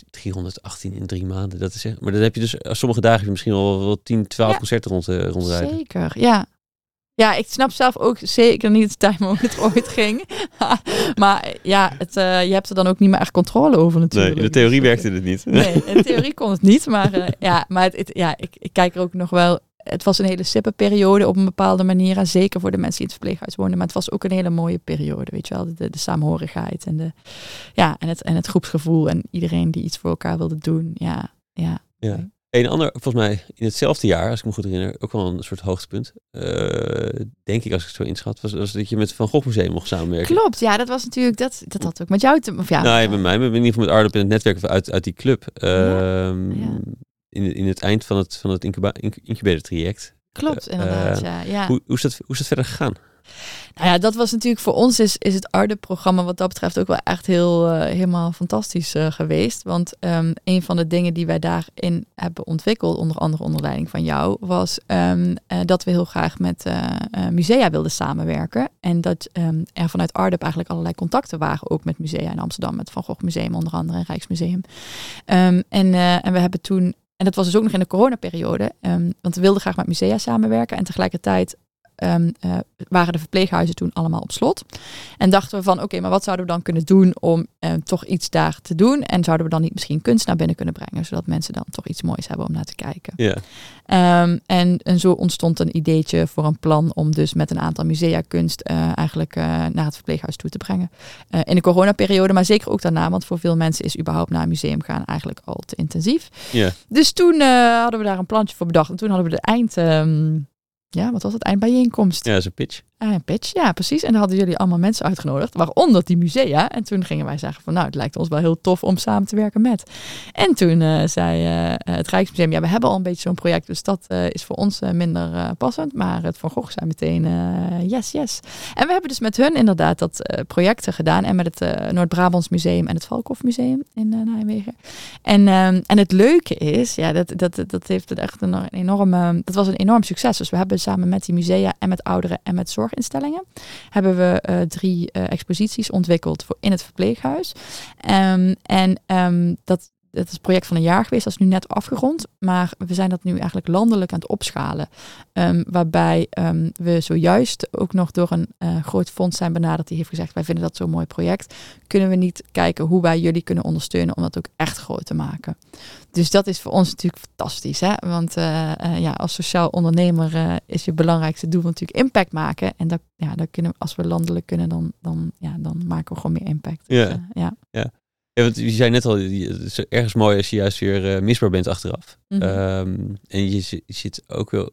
318 in drie maanden, dat is echt. Maar dan heb je dus sommige dagen heb je misschien al wel 10, 12 ja. concerten rond, rondrijden. Zeker, ja. Ja, ik snap zelf ook zeker niet het time hoe het ooit ging. maar ja, het, uh, je hebt er dan ook niet meer echt controle over natuurlijk. Nee, in de theorie werkte het niet. nee, in de theorie kon het niet. Maar uh, ja, maar het, het, ja, ik, ik kijk er ook nog wel... Het was een hele sippe periode op een bepaalde manier. En zeker voor de mensen die in het verpleeghuis woonden. Maar het was ook een hele mooie periode, weet je wel. De, de, samenhorigheid en, de, ja, en, het, en het groepsgevoel. En iedereen die iets voor elkaar wilde doen. Ja, ja. ja. Een ander, volgens mij in hetzelfde jaar, als ik me goed herinner, ook wel een soort hoogtepunt. Uh, denk ik, als ik het zo inschat, was, was dat je met Van Gogh Museum mocht samenwerken. Klopt, ja, dat was natuurlijk, dat, dat had ook met jou te... Of ja, nou, ja, met mij, met in ieder geval met Ardep in het netwerk uit, uit die club. Uh, ja, ja. In, in het eind van het, van het incuba, incubator traject. Klopt, inderdaad, uh, ja. ja. Hoe, hoe, is dat, hoe is dat verder gegaan? Nou ja, dat was natuurlijk voor ons is, is het ARDE-programma wat dat betreft ook wel echt heel uh, helemaal fantastisch uh, geweest. Want um, een van de dingen die wij daarin hebben ontwikkeld, onder andere onder leiding van jou, was um, uh, dat we heel graag met musea wilden samenwerken. En dat um, er vanuit ARDE eigenlijk allerlei contacten waren, ook met musea in Amsterdam, met Van Gogh Museum onder andere en Rijksmuseum. en, en we hebben toen en dat was dus ook nog in de coronaperiode. Want we wilden graag met musea samenwerken. En tegelijkertijd um, uh, waren de verpleeghuizen toen allemaal op slot. En dachten we van, oké, maar wat zouden we dan kunnen doen om uh, toch iets daar te doen? En zouden we dan niet misschien kunst naar binnen kunnen brengen, zodat mensen dan toch iets moois hebben om naar te kijken? Ja. Um, en, en zo ontstond een ideetje voor een plan om dus met een aantal musea kunst uh, eigenlijk naar het verpleeghuis toe te brengen. in de coronaperiode, maar zeker ook daarna, want voor veel mensen is überhaupt naar een museum gaan eigenlijk al te intensief. Ja. Dus toen hadden we daar een plantje voor bedacht. En toen hadden we de eind... Ja, wat was het? Eindbijeenkomst. Ja, dat pitch. Een pitch, ja, precies. En dan hadden jullie allemaal mensen uitgenodigd, waaronder die musea. En toen gingen wij zeggen van, nou, het lijkt ons wel heel tof om samen te werken met. En toen uh, zei uh, het Rijksmuseum, ja, we hebben al een beetje zo'n project, dus dat uh, is voor ons minder passend. Maar het Van Gogh zei meteen, yes, yes. En we hebben dus met hun inderdaad dat projecten gedaan. En met het Noord-Brabants Museum en het Valkhof Museum in Nijmegen. En, ehm, en het leuke is, ja, dat, dat, dat heeft echt een enorme, dat was een enorm succes. Dus we hebben samen met die musea en met ouderen en met zorg zorginstellingen. Hebben we uh, drie exposities ontwikkeld voor in het verpleeghuis. Um, en um, dat het is een project van een jaar geweest, dat is nu net afgerond. Maar we zijn dat nu eigenlijk landelijk aan het opschalen. Um, waarbij um, we zojuist ook nog door een uh, groot fonds zijn benaderd. Die heeft gezegd, wij vinden dat zo'n mooi project. Kunnen we niet kijken hoe wij jullie kunnen ondersteunen om dat ook echt groot te maken. Dus dat is voor ons natuurlijk fantastisch. Hè? Want uh, uh, ja, als sociaal ondernemer is je belangrijkste doel natuurlijk impact maken. En dat, ja, dat kunnen, als we landelijk kunnen, dan, dan, ja, dan maken we gewoon meer impact. Ja. Dus, ja. ja. Ja, want je zei net al, het is ergens mooi als je juist weer uh, misbaar bent achteraf. Mm -hmm. um, en je, je zit ook wel.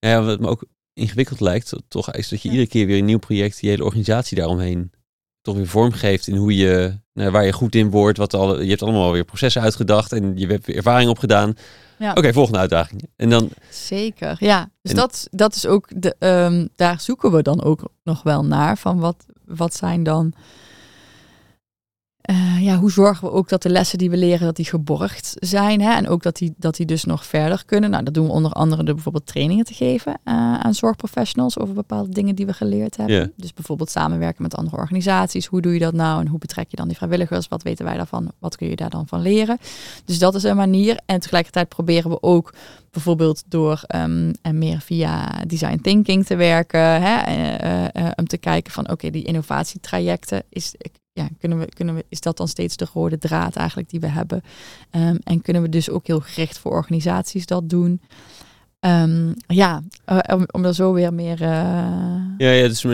Nou ja, wat me ook ingewikkeld lijkt, toch is dat je ja. iedere keer weer een nieuw project, die hele organisatie daaromheen, toch weer vormgeeft in hoe je, nou, waar je goed in wordt. Wat al, je hebt allemaal weer processen uitgedacht en je hebt weer ervaring opgedaan. Ja. Oké, okay, volgende uitdaging. En dan... Zeker, ja. Dus en... dat, dat is ook, de, um, daar zoeken we dan ook nog wel naar. Van wat, wat zijn dan uh, ja, hoe zorgen we ook dat de lessen die we leren, dat die geborgd zijn. Hè? En ook dat die, dat die dus nog verder kunnen. Nou, dat doen we onder andere door bijvoorbeeld trainingen te geven uh, aan zorgprofessionals over bepaalde dingen die we geleerd hebben. Yeah. Dus bijvoorbeeld samenwerken met andere organisaties. Hoe doe je dat nou en hoe betrek je dan die vrijwilligers? Wat weten wij daarvan? Wat kun je daar dan van leren? Dus dat is een manier. En tegelijkertijd proberen we ook bijvoorbeeld door um, en meer via design thinking te werken. Hè? Uh, om te kijken van oké, okay, die innovatietrajecten is ja, kunnen we, kunnen we, is dat dan steeds de rode draad eigenlijk die we hebben? Um, en kunnen we dus ook heel gericht voor organisaties dat doen? Um, ja, uh, om, om er zo weer meer. Uh... Ja, ja, dus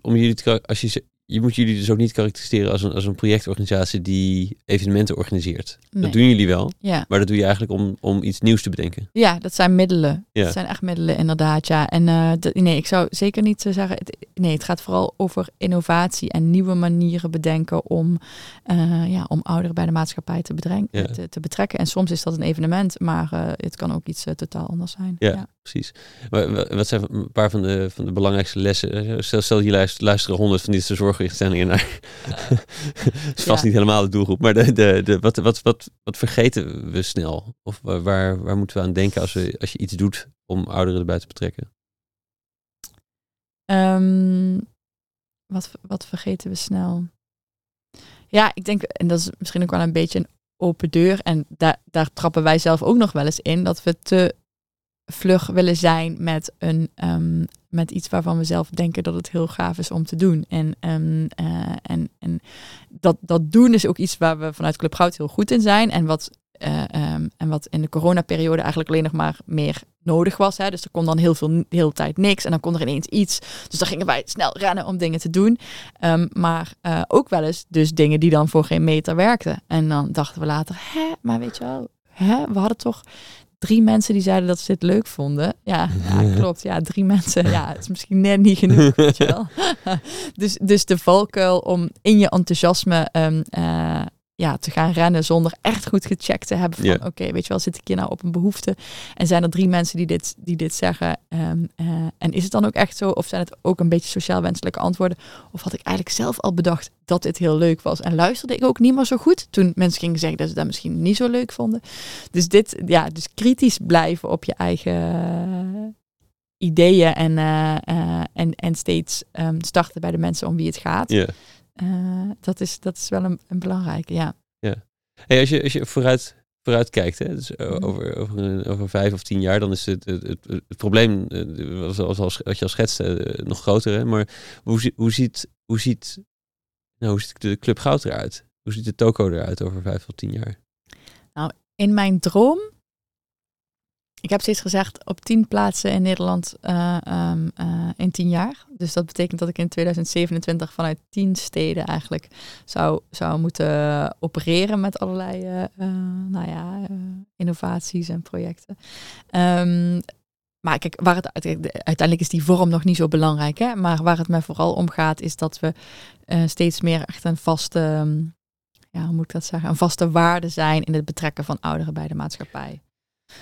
om jullie te, als je je moet jullie dus ook niet karakteriseren als een, als een projectorganisatie die evenementen organiseert. Nee. Dat doen jullie wel, ja. maar dat doe je eigenlijk om, om iets nieuws te bedenken. Ja, dat zijn middelen. Ja. Dat zijn echt middelen inderdaad, ja. En uh, dat, nee, ik zou zeker niet zeggen, het, nee, het gaat vooral over innovatie en nieuwe manieren bedenken om, uh, ja, om ouderen bij de maatschappij te, bedrengen, ja. te, te, betrekken. En soms is dat een evenement, maar uh, het kan ook iets totaal anders zijn. Ja, precies. Wat zijn een paar van de, van de belangrijkste lessen? Stel, stel je luisteren honderd van deze zorg zorginstellingen naar. Het is vast ja. niet helemaal de doelgroep, maar de, de, de, wat, wat, wat, wat vergeten we snel? Of waar, waar moeten we aan denken als, we, als je iets doet om ouderen erbij te betrekken? Um, wat, wat vergeten we snel? Ja, ik denk, en dat is misschien ook wel een beetje een open deur. En daar, daar trappen wij zelf ook nog wel eens in. Dat we te vlug willen zijn met, een, um, met iets waarvan we zelf denken dat het heel gaaf is om te doen. En, um, en, en dat, dat doen is ook iets waar we vanuit Club Goud heel goed in zijn. En wat, uh, um, en wat in de coronaperiode eigenlijk alleen nog maar meer nodig was. Hè. Dus er kon dan heel veel, de hele tijd niks. En dan kon er ineens iets. Dus dan gingen wij snel rennen om dingen te doen. Maar uh, ook wel eens dus dingen die dan voor geen meter werkten. En dan dachten we later, hè, maar weet je wel, hè, we hadden toch drie mensen die zeiden dat ze dit leuk vonden. Ja, ja klopt. Ja, drie mensen. Ja, het is misschien net niet genoeg. weet je wel. dus, dus de valkuil om in je enthousiasme um, uh, ja, te gaan rennen zonder echt goed gecheckt te hebben van yeah. oké, weet je wel, zit ik hier nou op een behoefte? En zijn er drie mensen die dit, die dit zeggen? Um, uh, en is het dan ook echt zo? Of zijn het ook een beetje sociaal wenselijke antwoorden? Of had ik eigenlijk zelf al bedacht dat dit heel leuk was? En luisterde ik ook niet meer zo goed toen mensen gingen zeggen dat ze dat misschien niet zo leuk vonden? Dus dit, ja, dus kritisch blijven op je eigen ideeën en, uh, uh, en, en steeds um, starten bij de mensen om wie het gaat. Yeah. Uh, dat, is, dat is wel een, een belangrijke, ja. Ja. Hey, als, je, als je vooruit, vooruit kijkt, hè, dus over, over, een, over vijf of tien jaar, dan is het, het, het, het probleem, zoals als, wat je al schetste, nog groter. Hè? Maar hoe, hoe, ziet, hoe, ziet, nou, hoe ziet de Club Goud eruit? Hoe ziet de toko eruit over vijf of tien jaar? Nou, in mijn droom ik heb steeds gezegd op tien plaatsen in Nederland uh, um, uh, in tien jaar. Dus dat betekent dat ik in 2027 vanuit tien steden eigenlijk zou, zou moeten opereren met allerlei uh, nou ja, innovaties en projecten. Um, maar kijk, waar het uiteindelijk is die vorm nog niet zo belangrijk. Hè? Maar waar het mij vooral om gaat, is dat we steeds meer echt een vaste, ja, hoe moet ik dat zeggen, een vaste waarde zijn in het betrekken van ouderen bij de maatschappij.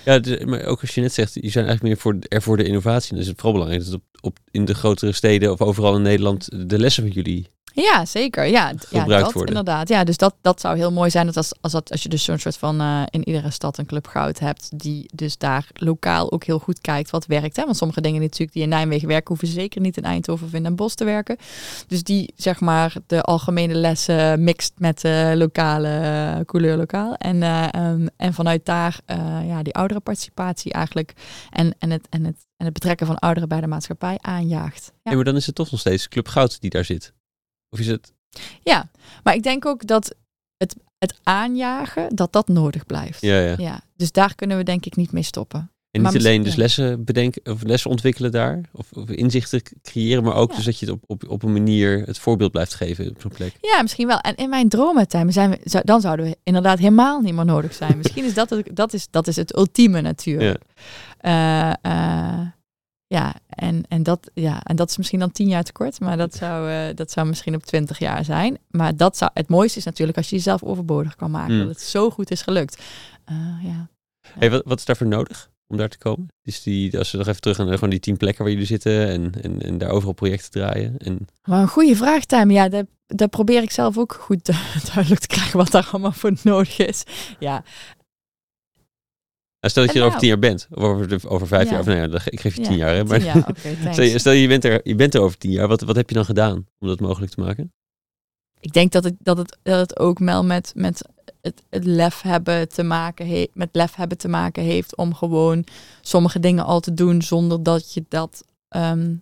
Ja, maar ook als je net zegt, je zijn eigenlijk meer voor, er voor de innovatie. Dus het vooral belangrijk dat op, op, in de grotere steden of overal in Nederland de lessen van jullie Ja, zeker. Ja, ja dat worden. inderdaad. Ja, dus dat, dat zou heel mooi zijn dat als, als, dat, als je dus zo'n soort van eh, in iedere stad een club goud hebt, die dus daar lokaal ook heel goed kijkt wat werkt. Hè? Want sommige dingen natuurlijk die in Nijmegen werken, hoeven zeker niet in Eindhoven of in Den Bosch te werken. Dus die zeg maar de algemene lessen mixt met de lokale eh, couleur lokaal. En, eh, ehm, en vanuit daar ja, die oudere participatie eigenlijk en, en, het, en, het, en het betrekken van ouderen bij de maatschappij aanjaagt. Ja. Ja, maar dan is het toch nog steeds Club Goud die daar zit. Of is het... Ja, maar ik denk ook dat het, het aanjagen, dat dat nodig blijft. Ja, ja. Ja, dus daar kunnen we denk ik niet mee stoppen. En Maar niet alleen dus lessen bedenken of lessen ontwikkelen daar, of, of inzichten creëren, maar ook Ja. dus dat je het op, op, op een manier het voorbeeld blijft geven op zo'n plek. Ja, misschien wel. En in mijn droomtijd zijn we, zou- dan zouden we inderdaad helemaal niet meer nodig zijn. misschien is dat het, dat is, dat is het ultieme natuurlijk. Eh, eh, ja, en, en, dat, ja, en dat is misschien dan tien jaar te kort, maar dat zou, eh, dat zou misschien op twintig jaar zijn. Maar dat zou, het mooiste is natuurlijk als je jezelf overbodig kan maken. Mm. Dat het zo goed is gelukt. Eh, ja. Hey, wat, wat is daarvoor nodig om daar te komen? Dus die, als we nog even terug gaan naar gewoon die tien plekken waar jullie zitten en, en, en daar overal projecten draaien. En, Maar een goede vraag, Tim. Ja, dat, dat probeer ik zelf ook goed duidelijk te krijgen wat daar allemaal voor nodig is. Ja, stel dat je er over nou- tien jaar bent, of over, over vijf Ja. jaar, of nou ja, ik geef je tien jaar. Hè, maar ja, oké, thanks. stel, je, stel je, bent er, je bent er over tien jaar, wat, wat heb je dan gedaan om dat mogelijk te maken? Ik denk dat het, dat het, dat het ook wel met, met het, het lef hebben te maken heeft, met lef hebben te maken heeft om gewoon sommige dingen al te doen zonder dat je dat, ehm,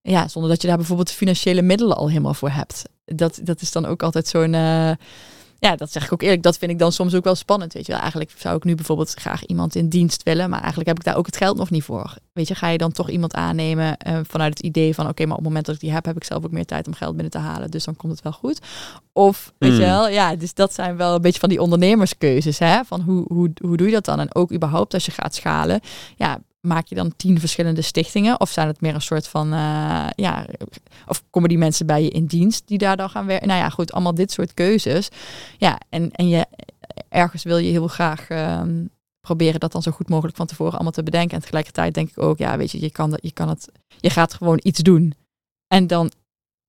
ja, zonder dat je daar bijvoorbeeld de financiële middelen al helemaal voor hebt. Dat, dat is dan ook altijd zo'n, eh, ja, dat zeg ik ook eerlijk, dat vind ik dan soms ook wel spannend, weet je wel. Eigenlijk zou ik nu bijvoorbeeld graag iemand in dienst willen, maar eigenlijk heb ik daar ook het geld nog niet voor. Weet je, ga je dan toch iemand aannemen eh, vanuit het idee van, oké, maar op het moment dat ik die heb, heb ik zelf ook meer tijd om geld binnen te halen, dus dan komt het wel goed. Of, weet Mm. je wel, ja, dus dat zijn wel een beetje van die ondernemerskeuzes, hè, van hoe, hoe, hoe doe je dat dan? En ook überhaupt als je gaat schalen, ja, maak je dan tien verschillende stichtingen? Of zijn het meer een soort van, eh, ja, of komen die mensen bij je in dienst die daar dan gaan werken? Nou ja, goed, allemaal dit soort keuzes. Ja, en, en je, ergens wil je heel graag ehm, proberen dat dan zo goed mogelijk van tevoren allemaal te bedenken. En tegelijkertijd denk ik ook, ja, weet je, je kan, dat, je kan het, je gaat gewoon iets doen. En dan,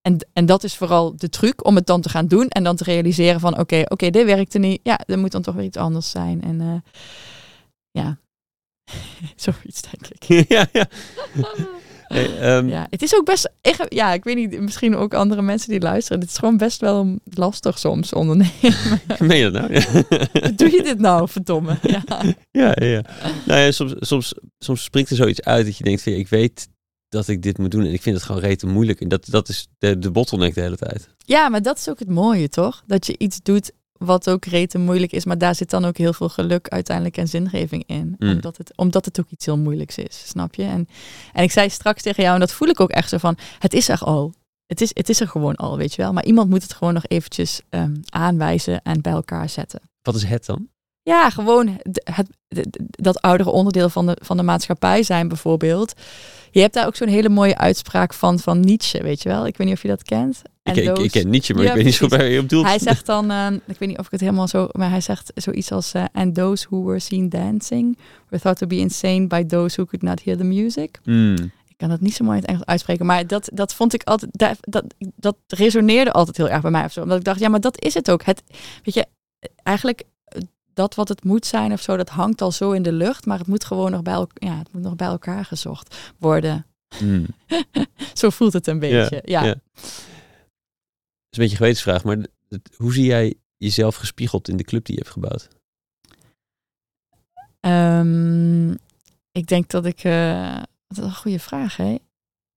en, en dat is vooral de truc om het dan te gaan doen en dan te realiseren van, oké, oké, dit werkte niet. Ja, er moet dan toch weer iets anders zijn. En eh, ja, zoiets denk ik. ja, ja. Hey, ehm, Ja, het is ook best. Ik, ja, ik weet niet, misschien ook andere mensen die luisteren. Het is gewoon best wel lastig soms ondernemen. Meen je dat nou? Ja. Doe je dit nou, verdomme? Ja. Ja, ja, ja. Nou ja, soms, soms, soms springt er zoiets uit dat je denkt van ik weet dat ik dit moet doen en ik vind het gewoon rete moeilijk. En dat, dat is de, de bottleneck de hele tijd. ja, maar dat is ook het mooie, toch? Dat je iets doet wat ook rete moeilijk is, maar daar zit dan ook heel veel geluk uiteindelijk en zingeving in. Mm. Omdat, het, omdat het ook iets heel moeilijks is, snap je? En, en ik zei straks tegen jou, en dat voel ik ook echt zo van, het is er al. Het is, het is er gewoon al, weet je wel. Maar iemand moet het gewoon nog eventjes ehm, aanwijzen en bij elkaar zetten. Wat is het dan? Ja, gewoon het, d- dat oudere onderdeel van de, van de maatschappij zijn bijvoorbeeld. Je hebt daar ook zo'n hele mooie uitspraak van, van Nietzsche, weet je wel? Ik weet niet of je dat kent. Ik, ik, ik ken Nietzsche, maar Ja, ik weet niet zo precies. waar je op doelt. Hij zegt dan, eh, ik weet niet of ik het helemaal zo, maar hij zegt zoiets als: eh, And those who were seen dancing were thought to be insane by those who could not hear the music. Hmm. Ik kan dat niet zo mooi in het Engels uitspreken, maar dat, dat vond ik altijd, dat, dat, dat resoneerde altijd heel erg bij mij of zo. Omdat ik dacht, ja, maar dat is het ook. Het, weet je, eigenlijk eh, dat wat het moet zijn of zo, dat hangt al zo in de lucht, maar het moet gewoon nog bij, ja, het moet nog bij elkaar gezocht worden. Hmm. Zo voelt het een beetje. Ja, is een beetje een gewetensvraag, maar hoe zie jij jezelf gespiegeld in de club die je hebt gebouwd? Ehm, ik denk dat ik. eh, dat is een goede vraag, hè?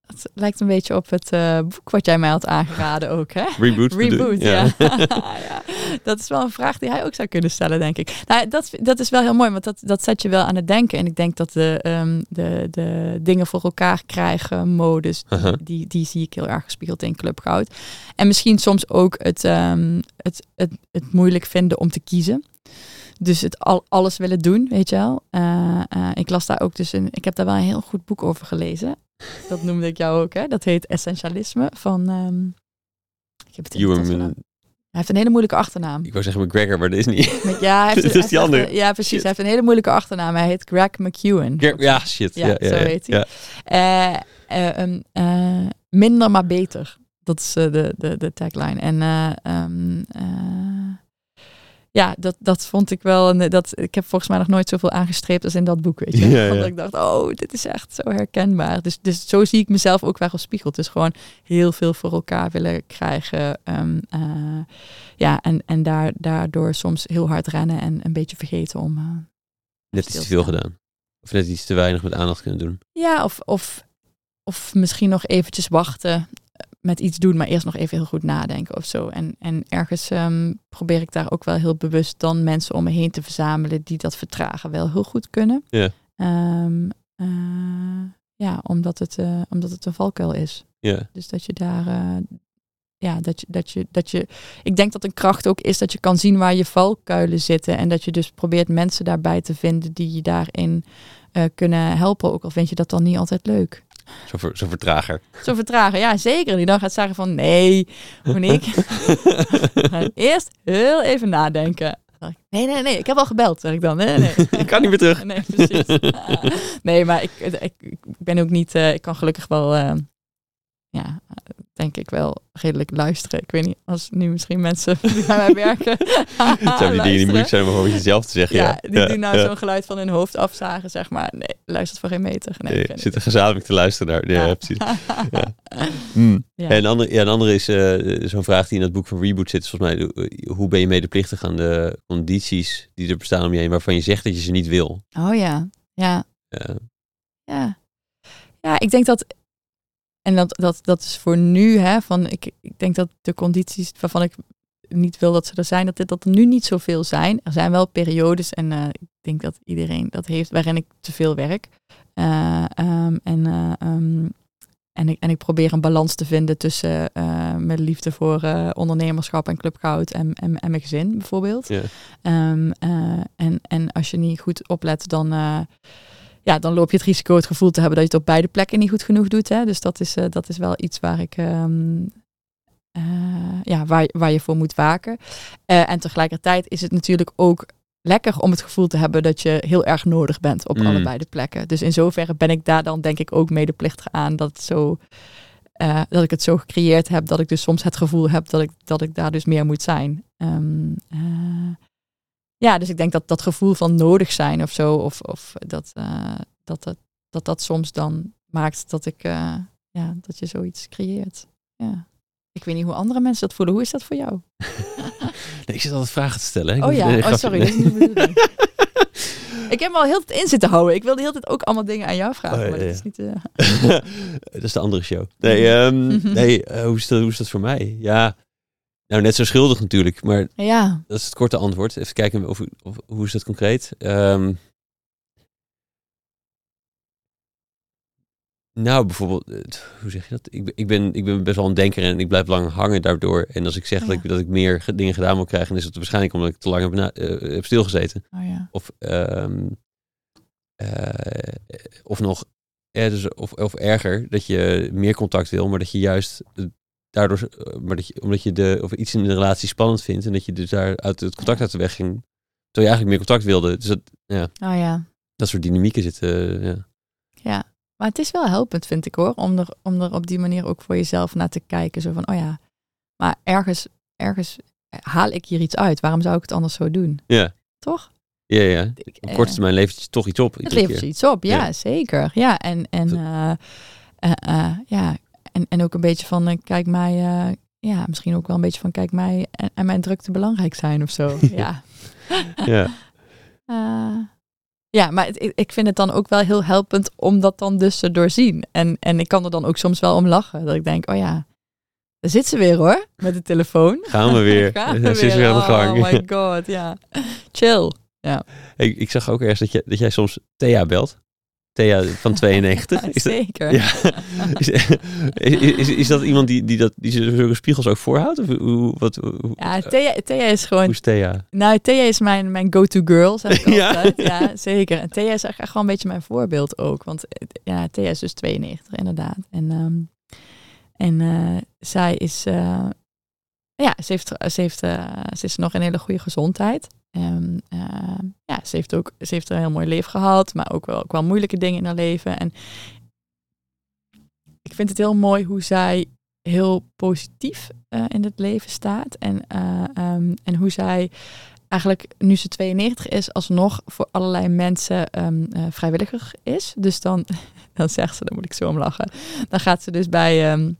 Het lijkt een beetje op het eh, boek wat jij mij had aangeraden ook, hè? Reboot? Reboot, ja. ja. Dat is wel een vraag die hij ook zou kunnen stellen, denk ik. Nou, dat, dat is wel heel mooi, want dat, dat zet je wel aan het denken. En ik denk dat de, ehm, de, de dingen voor elkaar krijgen, modus, Aha. die, die zie ik heel erg gespiegeld in Club Goud. En misschien soms ook het, ehm, het, het, het moeilijk vinden om te kiezen. Dus het al, alles willen doen, weet je wel. Eh, eh, ik las daar ook dus een, ik heb daar wel een heel goed boek over gelezen. Dat noemde ik jou ook, hè? Dat heet Essentialisme van. ehm, ik heb het Ewan-. Hij heeft een hele moeilijke achternaam. ik wou zeggen McGregor, maar dat is niet. Met- Ja, hij heeft, Dat is die andere. Ja, precies. Shit. Hij heeft een hele moeilijke achternaam. Hij heet Greg McEwen. Ja, shit. Ja, Ja, ja, zo ja, heet hij. Eh, eh, eh, minder maar beter. dat is de, de, de tagline. En eh, ja, dat, dat vond ik wel. Een, dat, ik heb volgens mij nog nooit zoveel aangestreept als in dat boek. Weet je? Ja, ja. Want ik dacht, oh, dit is echt zo herkenbaar. Dus, dus zo zie ik mezelf ook wel gespiegeld. Dus gewoon heel veel voor elkaar willen krijgen. ehm, eh, ja, en, en daar, daardoor soms heel hard rennen en een beetje vergeten om. eh, Net iets te veel gedaan. Of net iets te weinig met aandacht kunnen doen. Ja, of, of, of misschien nog eventjes wachten eh, met iets doen, maar eerst nog even heel goed nadenken of zo. En, en ergens ehm, probeer ik daar ook wel heel bewust dan mensen om me heen te verzamelen die dat vertragen wel heel goed kunnen. Ja. Ehm, eh, ja, omdat het, eh, omdat het een valkuil is. Ja, Dus dat je daar, eh, ja, dat je, dat je, dat je, ik denk dat een kracht ook is dat je kan zien waar je valkuilen zitten en dat je dus probeert mensen daarbij te vinden die je daarin kunnen helpen, ook al vind je dat dan niet altijd leuk. Zo, ver, zo vertrager. Zo vertragen, ja zeker. Die dan gaat zeggen van nee, Monique, we gaan eerst heel even nadenken. Nee, nee, nee, ik heb al gebeld, zeg ik dan. Nee, nee. ik kan niet meer terug. Nee, precies. nee, maar ik, ik, ik ben ook niet, eh, ik kan gelukkig wel, eh, ja, denk ik wel redelijk luisteren. Ik weet niet, als nu misschien mensen die bij mij werken. Het zijn die dingen die moeilijk zijn om over jezelf te zeggen. Ja, Ja, die doen nou ja. zo'n geluid van hun hoofd afzagen, zeg maar. Nee, luistert voor geen meter. Nee, Nee, zitten gezamenlijk te luisteren naar. Ja, Ja. precies. Ja. Hmm. Ja. En een andere, ja, een andere is eh, zo'n vraag die in het boek van Reboot zit. is Volgens mij, eh, hoe ben je medeplichtig aan de condities die er bestaan om je heen, waarvan je zegt dat je ze niet wil? Oh ja, ja, Ja, ja. Ja, ik denk dat, en dat, dat, dat is voor nu, hè, van ik, ik denk dat de condities waarvan ik niet wil dat ze er zijn, dat, dit, dat er nu niet zoveel zijn. Er zijn wel periodes en eh, ik denk dat iedereen dat heeft waarin ik te veel werk. Eh, ehm, en, eh, ehm, en, ik, en ik probeer een balans te vinden tussen mijn liefde voor ondernemerschap en Club Goud en, en, en mijn gezin bijvoorbeeld. Ehm, eh, en, en als je niet goed oplet, dan, ja, dan loop je het risico het gevoel te hebben dat je het op beide plekken niet goed genoeg doet. Hè? Dus dat is, eh, dat is wel iets waar ik. ehm, eh, ja, waar, waar je voor moet waken. Eh, en tegelijkertijd is het natuurlijk ook lekker om het gevoel te hebben dat je heel erg nodig bent op Mm. allebei de plekken. Dus in zoverre ben ik daar dan denk ik ook medeplichtig aan dat zo. dat ik het zo gecreëerd heb dat ik dus soms het gevoel heb dat ik, dat ik daar dus meer moet zijn. Ehm, eh, ja, dus ik denk dat dat gevoel van nodig zijn of zo, of, of dat, eh, dat, dat, dat dat soms dan maakt dat ik, eh, ja, dat je zoiets creëert. Ja. Ik weet niet hoe andere mensen dat voelen. Hoe is dat voor jou? Nee, ik zit altijd vragen te stellen. hè. Oh ja, oh sorry, dat is niet de bedoeling. Ik heb me al heel tijd in zitten houden. Ik wilde heel tijd ook allemaal dingen aan jou vragen, Oh, ja, maar dat ja. is niet... eh, dat is de andere show. Nee, ehm, nee hoe, is dat, hoe is dat voor mij? Ja, nou net zo schuldig natuurlijk, maar Ja, dat is het korte antwoord. Even kijken of, of, hoe is dat concreet? Ehm, nou, bijvoorbeeld, eh, hoe zeg je dat? Ik, ben- ik, ben, ik ben best wel een denker en ik blijf lang hangen daardoor. En als ik zeg Oh, dat, ik, dat ik meer ge- dingen gedaan wil krijgen, dan is het waarschijnlijk omdat ik te lang heb, na- eh, heb stilgezeten. oh ja. Of, ehm, eh, of nog, eh, dus, of, of erger, dat je meer contact wil, maar dat je juist eh, daardoor, eh, maar dat je, omdat je de, of iets in de relatie spannend vindt en dat je dus daar uit het contact uit de weg ging, terwijl je eigenlijk meer contact wilde. Dus dat, ja, Oh ja. dat soort dynamieken zitten. eh, ja. Ja, maar het is wel helpend, vind ik hoor, om er, om er op die manier ook voor jezelf naar te kijken. Zo van, oh ja, maar ergens, ergens haal ik hier iets uit. Waarom zou ik het anders zo doen? Ja. Toch? Ja, ja. Op eh, korte termijn levert je toch iets op. Het levert keer. je iets op, ja, Ja. zeker. Ja, en, en, eh, eh, eh, ja. En, en ook een beetje van, eh, kijk mij, eh, ja, misschien ook wel een beetje van, kijk mij en, en mijn drukte belangrijk zijn of zo. ja. Ja. Eh, ja, maar het- ik, ik vind het dan ook wel heel helpend om dat dan dus te doorzien. En, en ik kan er dan ook soms wel om lachen. Dat ik denk, oh ja, daar zit ze weer hoor, met de telefoon. Gaan we weer. Gaan we Ze is weer aan de gang. Oh my god, ja. Chill. Ik, ik zag ook ergens dat, je, dat jij soms Thea belt. Thea van 92. Is dat, Zeker. Ja. Is, is, dat iemand die, die, dat, die zulke spiegels ook voorhoudt? Of hoe, wat, hoe, Ja, Thea, Thea is gewoon hoe is Thea? Nou, Thea is mijn, mijn go-to girl, zeg ik Ja. altijd. Ja. zeker. En Thea is echt wel een beetje mijn voorbeeld ook. Want eh, ja, Thea is dus 92, inderdaad. En, ehm, en eh, zij is... eh, ja, ze, heeft, ze, heeft, eh, ze is nog in hele goede gezondheid. Ehm, eh, ja, ze heeft, ook, ze heeft een heel mooi leven gehad, maar ook wel, ook wel moeilijke dingen in haar leven. En ik vind het heel mooi hoe zij heel positief uh, in het leven staat. En, uh, um, en hoe zij eigenlijk, nu ze 92 is, alsnog voor allerlei mensen uh, vrijwilliger is. Dus dan, dan zegt ze, dan moet ik zo om lachen. Dan gaat ze dus bij... Um,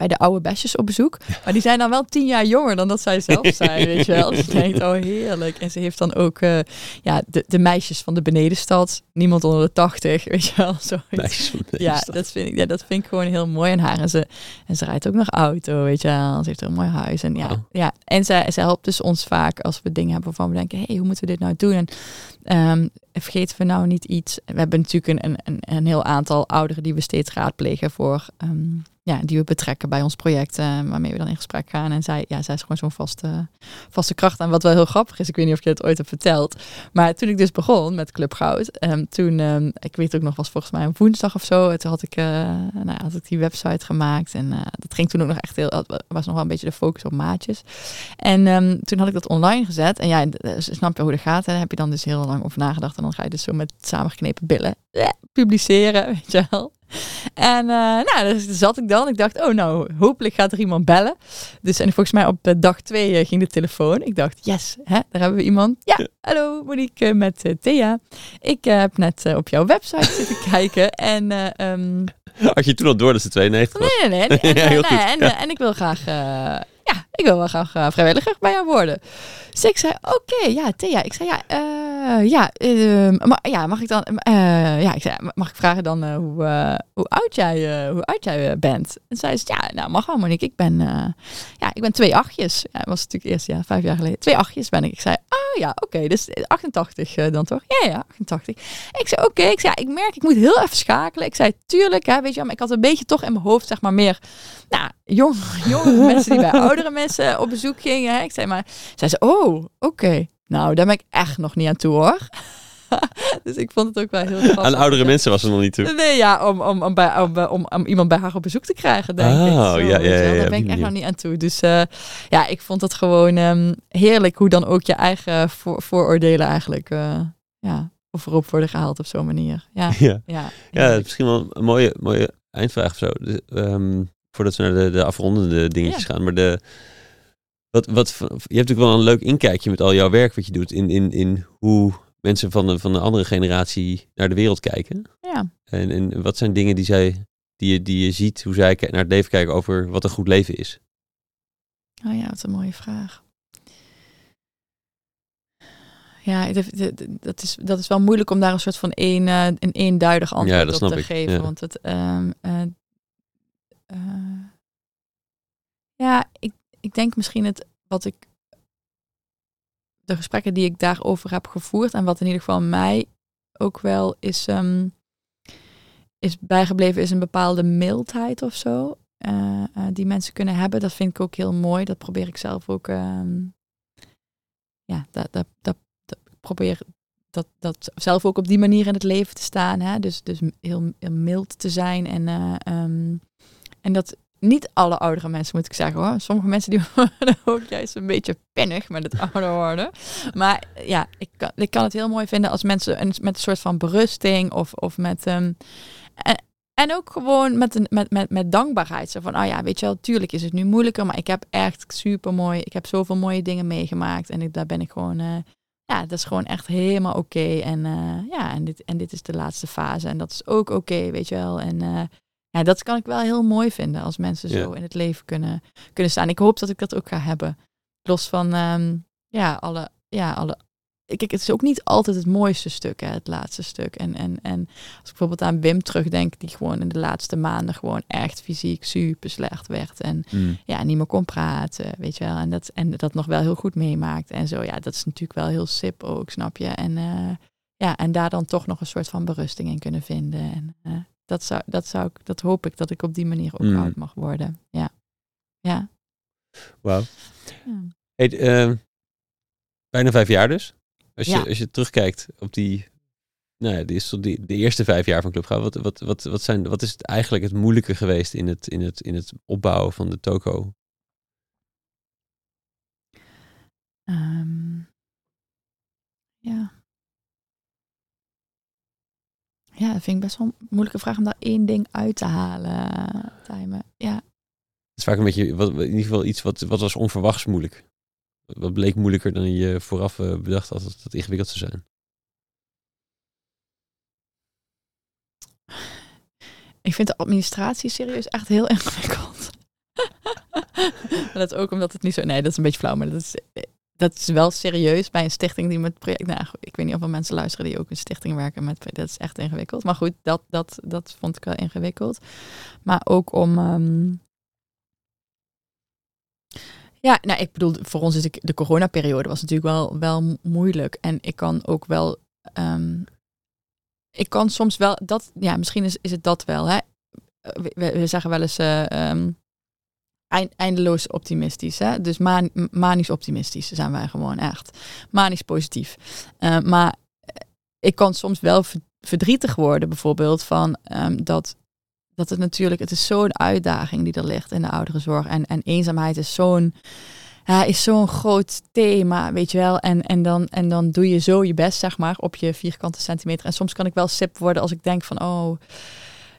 bij de oude besjes op bezoek. Maar die zijn dan wel tien jaar jonger dan dat zij zelf zijn, weet je wel. Dus je denkt, oh heerlijk. En ze heeft dan ook uh, ja, de, de meisjes van de benedenstad. Niemand onder de tachtig, weet je wel. Zo. Meisjes van de ja, dat vind ik, ja, dat vind ik gewoon heel mooi aan haar. En ze, en ze rijdt ook nog auto, weet je wel. Ze heeft een mooi huis. En, ja, ja. en zij, zij helpt dus ons vaak als we dingen hebben waarvan we denken... hé, hey, hoe moeten we dit nou doen? En um, vergeten we nou niet iets... We hebben natuurlijk een, een, een heel aantal ouderen die we steeds raadplegen voor... Um, ja, die we betrekken bij ons project, uh, waarmee we dan in gesprek gaan. En zij, ja, zij is gewoon zo'n vaste, vaste kracht. En wat wel heel grappig is, ik weet niet of je het ooit hebt verteld, maar toen ik dus begon met Club Goud, um, toen, um, ik weet ook nog, was volgens mij een woensdag of zo, toen had ik, uh, nou had ik die website gemaakt en uh, dat ging toen ook nog echt heel, was nog wel een beetje de focus op maatjes. En um, toen had ik dat online gezet en ja, snap je hoe dat gaat, en heb je dan dus heel lang over nagedacht en dan ga je dus zo met samengeknepen billen publiceren, weet je wel. En uh, nou, dus zat ik dan. Ik dacht, oh nou, hopelijk gaat er iemand bellen. Dus en volgens mij op dag twee uh, ging de telefoon. Ik dacht, yes, hè, daar hebben we iemand. Ja, ja. hallo Monique met Thea. Ik heb net op jouw website zitten kijken. En um, had je toen al door dat ze 92 was? Nee, nee, nee. En, ja, nee, en, ja. en, ik wil graag, ja, ik wil wel graag vrijwilliger bij jou worden. Dus ik zei, oké, okay, ja, Thea. Ik zei, ja, uh, ja, uh, ma ja, mag ik dan, uh, ja, ik zei, mag ik vragen dan hoe, hoe oud jij, hoe oud jij bent? En zei ze, ja, nou, mag wel, Monique. Ik ben, ja, ik ben twee achtjes. Ja, dat was natuurlijk eerst, ja, vijf jaar geleden. Twee achtjes ben ik. Ik zei, oh ja, oké, okay, dus 88 dan toch? Ja, ja, 88. Ik zei, oké, okay. ik zei, ik merk, ik moet heel even schakelen. Ik zei, tuurlijk, hè, weet je, maar ik had een beetje toch in mijn hoofd, zeg maar, meer, nou, jong, jonge mensen die bij oudere mensen op bezoek gingen. Hè. Ik zei maar, zei ze, oh, oké. Okay. Nou, daar ben ik echt nog niet aan toe hoor. dus ik vond het ook wel heel grappig. Aan oudere mensen was er nog niet toe. Nee, ja, om, om, om, bij, om, om, om iemand bij haar op bezoek te krijgen, denk oh, ik. Zo, ja, ja, ja, Daar ben ik echt nog niet aan toe. Dus uh, ja, ik vond het gewoon um, heerlijk hoe dan ook je eigen voor, vooroordelen eigenlijk uh, ja, voorop worden gehaald op zo'n manier. Ja, ja. ja, ja misschien wel een mooie, mooie eindvraag of zo. Dus, um, voordat we naar de, de afrondende dingetjes gaan. Maar de, wat, wat, je hebt natuurlijk wel een leuk inkijkje met al jouw werk wat je doet in, in, in hoe mensen van de, van de andere generatie naar de wereld kijken. Ja. En, en wat zijn dingen die, zij, die, je, die je ziet, hoe zij naar het leven kijken over wat een goed leven is? Oh ja, wat een mooie vraag. Ja, dat is, dat is wel moeilijk om daar een soort van een, uh, een eenduidig antwoord ja, op te ik. geven. Ja. Want het, um, uh, uh, ja, ik, ik denk misschien het wat ik de gesprekken die ik daarover heb gevoerd en wat in ieder geval mij ook wel is, um, is bijgebleven, is een bepaalde mildheid of zo. Uh, uh, die mensen kunnen hebben. Dat vind ik ook heel mooi. Dat probeer ik zelf ook. Um, ja, dat, dat, dat, probeer dat, dat zelf ook op die manier in het leven te staan. Hè? Dus, dus heel, mild te zijn. En, uh, um, en dat niet alle oudere mensen, moet ik zeggen hoor. Sommige mensen die worden ook juist een beetje pennig met het ouder worden. Maar ja, ik kan, ik kan het heel mooi vinden als mensen een, met een soort van berusting of, of met... Um, en, ook gewoon met, een, met, met, met dankbaarheid. Zo van, oh ja, weet je wel, tuurlijk is het nu moeilijker, maar ik heb echt super mooi, ik heb zoveel mooie dingen meegemaakt. En ik, daar ben ik gewoon, uh, ja, dat is gewoon echt helemaal oké. En uh, ja, en dit, en dit is de laatste fase. En dat is ook oké, weet je wel. En uh, ja, dat kan ik wel heel mooi vinden als mensen zo in het leven kunnen, kunnen staan. Ik hoop dat ik dat ook ga hebben. Los van, um, ja, alle, ja, alle. Kijk, het is ook niet altijd het mooiste stuk, hè, het laatste stuk. En, en, en als ik bijvoorbeeld aan Wim terugdenk, die gewoon in de laatste maanden gewoon echt fysiek super slecht werd. En mm. ja, niet meer kon praten, weet je wel. En dat, en dat nog wel heel goed meemaakt. En zo, ja, dat is natuurlijk wel heel sip ook, snap je. En uh, ja, en daar dan toch nog een soort van berusting in kunnen vinden. En uh, dat, zou, dat, zou ik, dat hoop ik dat ik op die manier ook Mm. oud mag worden. Ja. Ja. Wauw. ja. Hey, uh, bijna vijf jaar dus. Als je, als je terugkijkt op die, nou ja, die, die, de eerste vijf jaar van Club Gauw, wat, wat, wat, wat, zijn, wat is het eigenlijk het moeilijke geweest in het, in het, in het opbouwen van de toko? Um, ja. Ja, dat vind ik best wel een moeilijke vraag om daar één ding uit te halen, Tijmen. Ja. is vaak een beetje, wat, in ieder geval iets wat, wat was onverwachts moeilijk. Wat bleek moeilijker dan je vooraf eh, bedacht had dat het ingewikkeld zou zijn. Ik vind de administratie serieus echt heel ingewikkeld. maar dat is ook omdat het niet zo... Nee, dat is een beetje flauw, maar dat is, dat is wel serieus bij een stichting die met project... Nou, ik weet niet of er mensen luisteren die ook in stichting werken met... Dat is echt ingewikkeld. Maar goed, dat, dat, dat vond ik wel ingewikkeld. Maar ook om... ehm, ja, nou, ik bedoel, voor ons is de, de coronaperiode was natuurlijk wel, wel moeilijk. En ik kan ook wel. ehm, ik kan soms wel dat. Ja, misschien is, is het dat wel. Hè? We, we- zeggen wel eens. eh, ehm, eindeloos optimistisch. Hè? Dus man, manisch optimistisch zijn wij gewoon echt. Manisch positief. Eh, maar eh, ik kan soms wel ver- verdrietig worden, bijvoorbeeld, van ehm, dat, dat het natuurlijk, het is zo'n uitdaging die er ligt in de ouderenzorg. En, en eenzaamheid is zo'n, ja, is zo'n groot thema, weet je wel. En, en, dan, en dan doe je zo je best, zeg maar, op je vierkante centimeter. En soms kan ik wel sip worden als ik denk van, oh,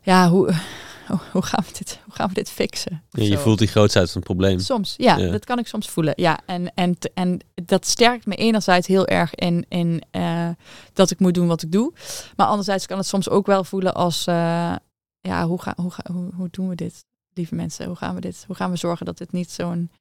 ja, hoe, hoe, hoe gaan, we dit, hoe gaan we dit fixen? Ja, je zo. voelt die grootsheid van het probleem. Soms, ja, Ja. dat kan ik soms voelen. Ja, en, en, en dat sterkt me enerzijds heel erg in, in eh, dat ik moet doen wat ik doe. Maar anderzijds kan het soms ook wel voelen als, eh, ja, hoe, ga, hoe, ga, hoe, hoe doen we dit, lieve mensen? Hoe gaan we dit? Hoe gaan we zorgen dat dit niet zo'n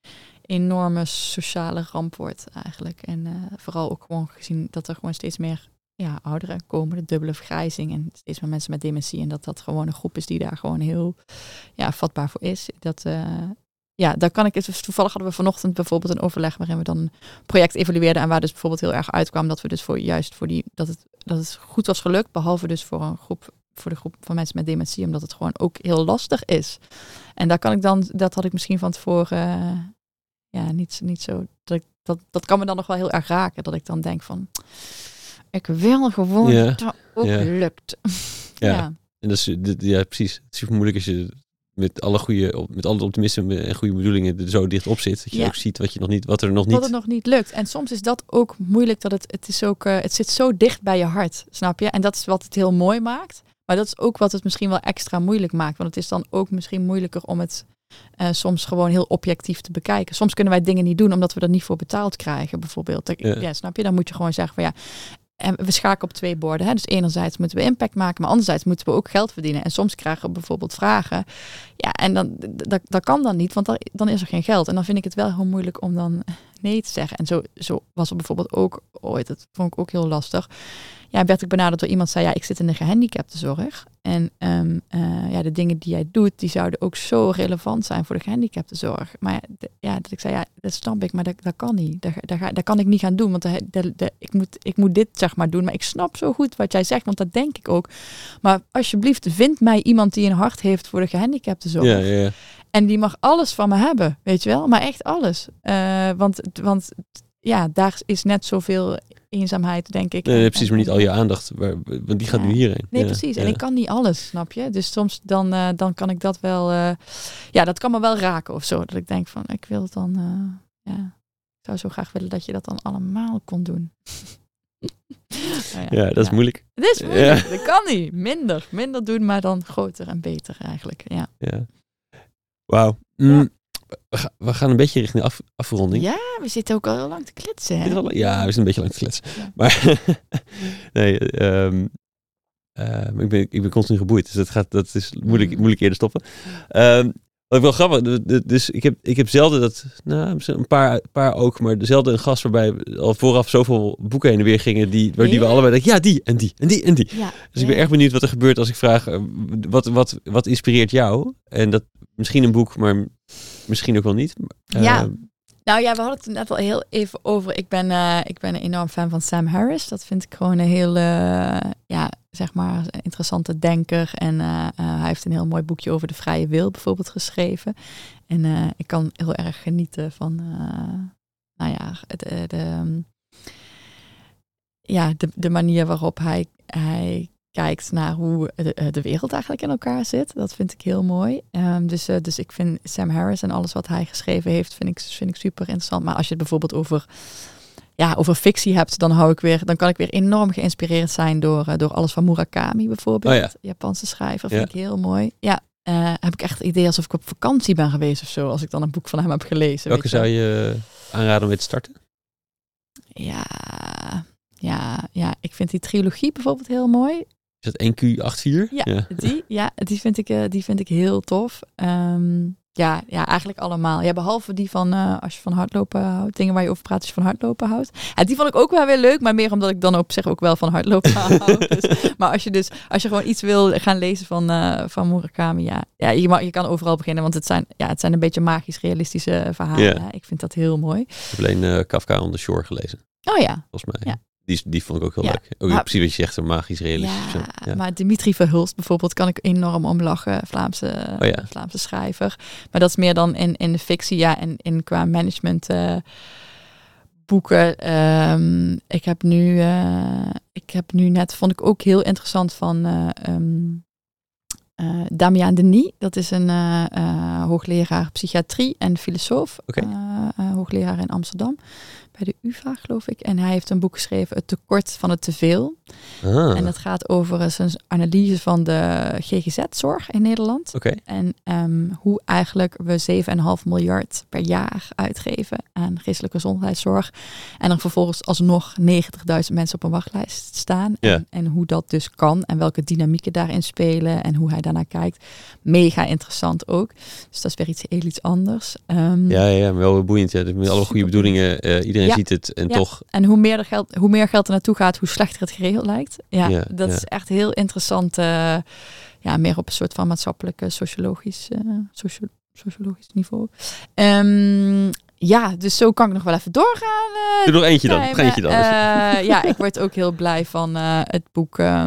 enorme sociale ramp wordt eigenlijk? En eh, vooral ook gewoon gezien dat er gewoon steeds meer ja, ouderen komen, de dubbele vergrijzing en steeds meer mensen met dementie. En dat dat gewoon een groep is die daar gewoon heel ja, vatbaar voor is. Dat, eh, ja, daar kan ik het. Toevallig hadden we vanochtend bijvoorbeeld een overleg waarin we dan een project evalueerden. En waar dus bijvoorbeeld heel erg uitkwam dat we dus voor juist voor die dat het, dat het goed was gelukt. Behalve dus voor een groep, voor de groep van mensen met dementie, omdat het gewoon ook heel lastig is. En daar kan ik dan, dat had ik misschien van tevoren eh, ja, niet, niet zo. Dat, dat, dat kan me dan nog wel heel erg raken. Dat ik dan denk van. Ik wil gewoon Ja, dat het ook ja. lukt. Ja. ja. En dat is, ja, precies. Het is super moeilijk als je met alle goede, met alle optimisme en goede bedoelingen er zo dicht op zit. Dat je Ja. ook ziet wat, je nog niet, wat er nog niet... het nog niet lukt. En soms is dat ook moeilijk. Dat het, het, is ook, eh, het zit zo dicht bij je hart, snap je? En dat is wat het heel mooi maakt. Maar dat is ook wat het misschien wel extra moeilijk maakt. Want het is dan ook misschien moeilijker om het eh, soms gewoon heel objectief te bekijken. Soms kunnen wij dingen niet doen omdat we er niet voor betaald krijgen, bijvoorbeeld. Ja. Ja. snap je? Dan moet je gewoon zeggen van ja. En we schaken op twee borden. Hè? Dus enerzijds moeten we impact maken, maar anderzijds moeten we ook geld verdienen. En soms krijgen we bijvoorbeeld vragen. Ja, en dan, dat, dat kan dan niet, want dan, dan is er geen geld. En dan vind ik het wel heel moeilijk om dan nee te zeggen. En zo, zo was er bijvoorbeeld ook ooit, dat vond ik ook heel lastig. Ja, werd ik benaderd door iemand zei, ja, ik zit in de gehandicaptenzorg. En ehm, eh, ja, de dingen die jij doet, die zouden ook zo relevant zijn voor de gehandicaptenzorg. Maar ja, dat ik zei, ja, dat snap ik, maar dat, dat kan niet. Dat, dat, dat kan ik niet gaan doen, want de- ik, moet, ik moet dit zeg maar doen. Maar ik snap zo goed wat jij zegt, want dat denk ik ook. Maar alsjeblieft, vind mij iemand die een hart heeft voor de gehandicaptenzorg. Ja, ja, ja. En die mag alles van me hebben, weet je wel? Maar echt alles. Eh, want, want ja, daar is net zoveel eenzaamheid, denk ik. Nee, precies, maar niet al je aandacht. want die gaat Ja. nu hierheen. Nee, Ja, precies. ja. En ik kan niet alles, snap je? Dus soms dan, eh, dan kan ik dat wel... eh, ja, dat kan me wel raken of zo. Dat ik denk van, ik wil het dan... ja, ik zou zo graag willen dat je dat dan allemaal kon doen. Nou Ja, dat is moeilijk. Het is moeilijk. Dat kan niet. Minder. Minder doen, maar dan groter en beter eigenlijk. Ja. Ja. Wauw. Mm, we, ga- we gaan een beetje richting af, afronding. ja, we zitten ook al heel lang te kletsen. Hè? Al- Ja, we zijn een beetje lang te kletsen. Ja. Maar nee, ehm, ehm, ik, ben, ik ben continu geboeid. Dus dat, gaat, dat is moeilijk, Mm. moeilijk eerder stoppen. Ehm, wat ik wel grappig, dus ik heb, ik heb zelden dat, nou, een paar, paar ook, maar zelden een gast waarbij al vooraf zoveel boeken heen en weer gingen, die, waar die we Ja. allebei denken, ja, die en die en die en die. Ja. Dus ik ben Ja. erg benieuwd wat er gebeurt als ik vraag, eh, wat, wat, wat inspireert jou? En dat misschien een boek, maar misschien ook wel niet. Ja. Eh, Nou ja, we hadden het net al heel even over. Ik ben, eh, ik ben een enorm fan van Sam Harris. Dat vind ik gewoon een heel, ja, zeg maar, interessante denker. En eh, eh, hij heeft een heel mooi boekje over de vrije wil bijvoorbeeld geschreven. En eh, ik kan heel erg genieten van, nou ja, de, de, ehm, ja, de, de manier waarop hij, hij kijkt naar hoe de, de wereld eigenlijk in elkaar zit. Dat vind ik heel mooi. Ehm, dus, dus ik vind Sam Harris en alles wat hij geschreven heeft, vind ik, vind ik super interessant. Maar als je het bijvoorbeeld over, ja, over fictie hebt, dan, hou ik weer, dan kan ik weer enorm geïnspireerd zijn door, eh, door alles van Murakami bijvoorbeeld. Oh ja. Japanse schrijver, vind Ja. ik heel mooi. Ja, eh, heb ik echt het idee alsof ik op vakantie ben geweest of zo, als ik dan een boek van hem heb gelezen. Welke weet je. zou je eh, aanraden om mee te starten? Ja, ja, ja, ik vind die trilogie bijvoorbeeld heel mooi. Is dat 1Q84? Ja, Die, ja, die vind ik, die vind ik heel tof. Ehm, ja, ja, eigenlijk allemaal. Ja, behalve die van eh, als je van hardlopen houdt, dingen waar je over praat als je van hardlopen houdt. Ja, die vond ik ook wel weer leuk, maar meer omdat ik dan op zich ook wel van hardlopen hou. Dus, maar als je dus als je gewoon iets wil gaan lezen van, eh, van Murakami, ja, ja je, mag, je kan overal beginnen, want het zijn, ja, het zijn een beetje magisch realistische verhalen. Ik vind dat heel mooi. Ik heb alleen eh, Kafka on the Shore gelezen, Oh ja, volgens mij. Ja. Die, die vond ik ook heel Ja. leuk. Ook Maar- precies wat je zegt, zo magisch realistisch. Ja. Ja. maar Dimitri Verhulst bijvoorbeeld kan ik enorm om lachen. Vlaamse, Oh ja. Vlaamse schrijver. Maar dat is meer dan in, in de fictie, ja, en in qua management eh, boeken. Ehm, ik heb nu, eh, ik heb nu net, vond ik ook heel interessant van eh ehm, eh, Damian Denis. Dat is een hoogleraar psychiatrie en filosoof. Hoogleraar in Amsterdam. Bij de UvA, geloof ik. En hij heeft een boek geschreven, Het tekort van het teveel. Ah, En dat gaat over zijn analyse van de GGZ-zorg in Nederland. En ehm, hoe eigenlijk we 7,5 miljard per jaar uitgeven aan geestelijke gezondheidszorg. En dan vervolgens alsnog 90.000 mensen op een wachtlijst staan. En, en hoe dat dus kan en welke dynamieken daarin spelen en hoe hij daarnaar kijkt. Mega interessant ook. Dus dat is weer iets heel iets anders. Ehm, ja, ja, maar wel boeiend. Ja. Met alle goede bedoelingen, eh, iedereen Ja. ziet het en Ja. toch... En hoe meer, er geld, hoe meer geld er naartoe gaat, hoe slechter het geregeld lijkt. Ja, Ja, dat is echt heel interessant. eh, ja, meer op een soort van maatschappelijke, sociologisch, eh, socio- sociologisch niveau. Ehm, ja, dus zo kan ik nog wel even doorgaan. eh, Doe nog eentje dan, Tijmen. nog eentje dan. Ja, ik word ook heel blij van het boek eh,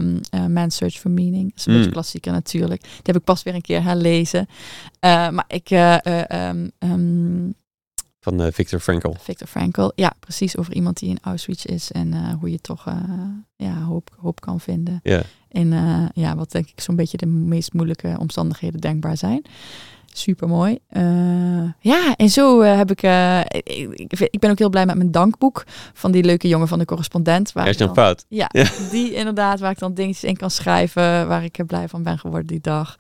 Man's Search for Meaning. Dat is een Mm. beetje klassieker natuurlijk. Die heb ik pas weer een keer herlezen. Maar ik... eh, eh, ehm, ehm, Van eh, Viktor Frankl. Viktor Frankl. Ja, precies over iemand die in Auschwitz is en eh, hoe je toch eh, ja, hoop, hoop kan vinden. Ja. In ja, wat denk ik zo'n beetje de meest moeilijke omstandigheden denkbaar zijn. Super mooi. ja, en zo heb ik, ik, ik. Ben ook heel blij met mijn dankboek van die leuke jongen van de correspondent. Waar Gert-Jan dan- Fout. ja, Ja. die inderdaad, waar ik dan dingetjes in kan schrijven, waar ik blij van ben geworden die dag.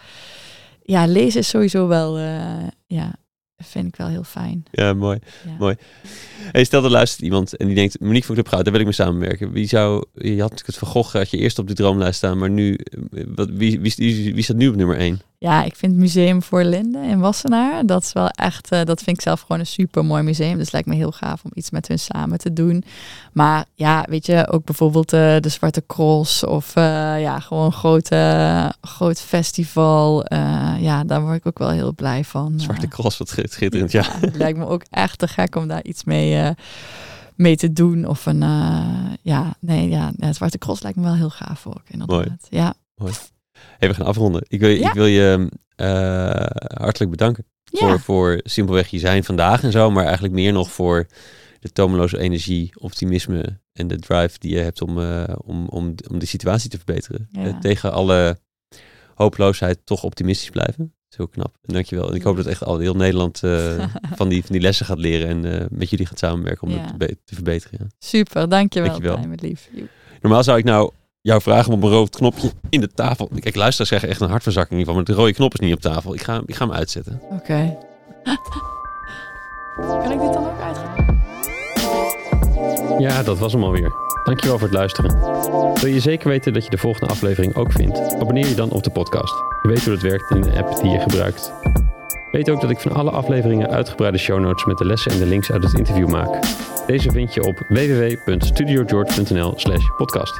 Ja, lezen is sowieso wel, ja, vind ik wel heel fijn. Ja, mooi. Ja. Mooi. Hey, stel er luistert iemand en die denkt, Monique van Club Goud, daar wil ik mee samenwerken. Wie zou, je had het Van Gogh, had je eerst op de droomlijst staan, maar nu, eh, wat, wie, wie, wie, wie staat nu op nummer 1? Ja, ik vind het Museum voor Linden in Wassenaar, dat is wel echt, eh, dat vind ik zelf gewoon een super mooi museum. Dus het lijkt me heel gaaf om iets met hun samen te doen. Maar ja, weet je, ook bijvoorbeeld eh, de Zwarte Cross of eh, ja, gewoon een grote, groot festival. Ja, daar word ik ook wel heel blij van. Zwarte Cross, wat schit- schitterend. Ja. het lijkt me ook echt te gek om daar iets mee, mee te doen. Of een, ja, nee, ja, het Zwarte Cross lijkt me wel heel gaaf ook, inderdaad. Ja. Hey, we gaan afronden. Ik wil, Ja. ik wil je eh, hartelijk bedanken Ja. voor, voor simpelweg je zijn vandaag en zo, maar eigenlijk meer nog voor de tomeloze energie, optimisme en de drive die je hebt om, eh, om, om, om de situatie te verbeteren. Ja. Eh, tegen alle hopeloosheid toch optimistisch blijven. Dat is heel knap. En dankjewel. En ik hoop dat echt al heel Nederland van, die, van die lessen gaat leren en met jullie gaat samenwerken om Ja. het te, te verbeteren. ja. Super, dankjewel. Dankjewel. Lief. Joep. Normaal zou ik nou jou vragen om op een rood knopje in de tafel. Kijk, luisteraars krijgen echt een hartverzakking hiervan, maar de rode knop is niet op tafel. Ik ga, ik ga hem uitzetten. Oké. kan ik dit dan ook uitgaan? Ja, dat was hem alweer. Dankjewel voor het luisteren. Wil je zeker weten dat je de volgende aflevering ook vindt? Abonneer je dan op de podcast. Je weet hoe dat werkt in de app die je gebruikt. Weet ook dat ik van alle afleveringen uitgebreide show notes met de lessen en de links uit het interview maak. Deze vind je op www.studiogeorge.nl slash podcast.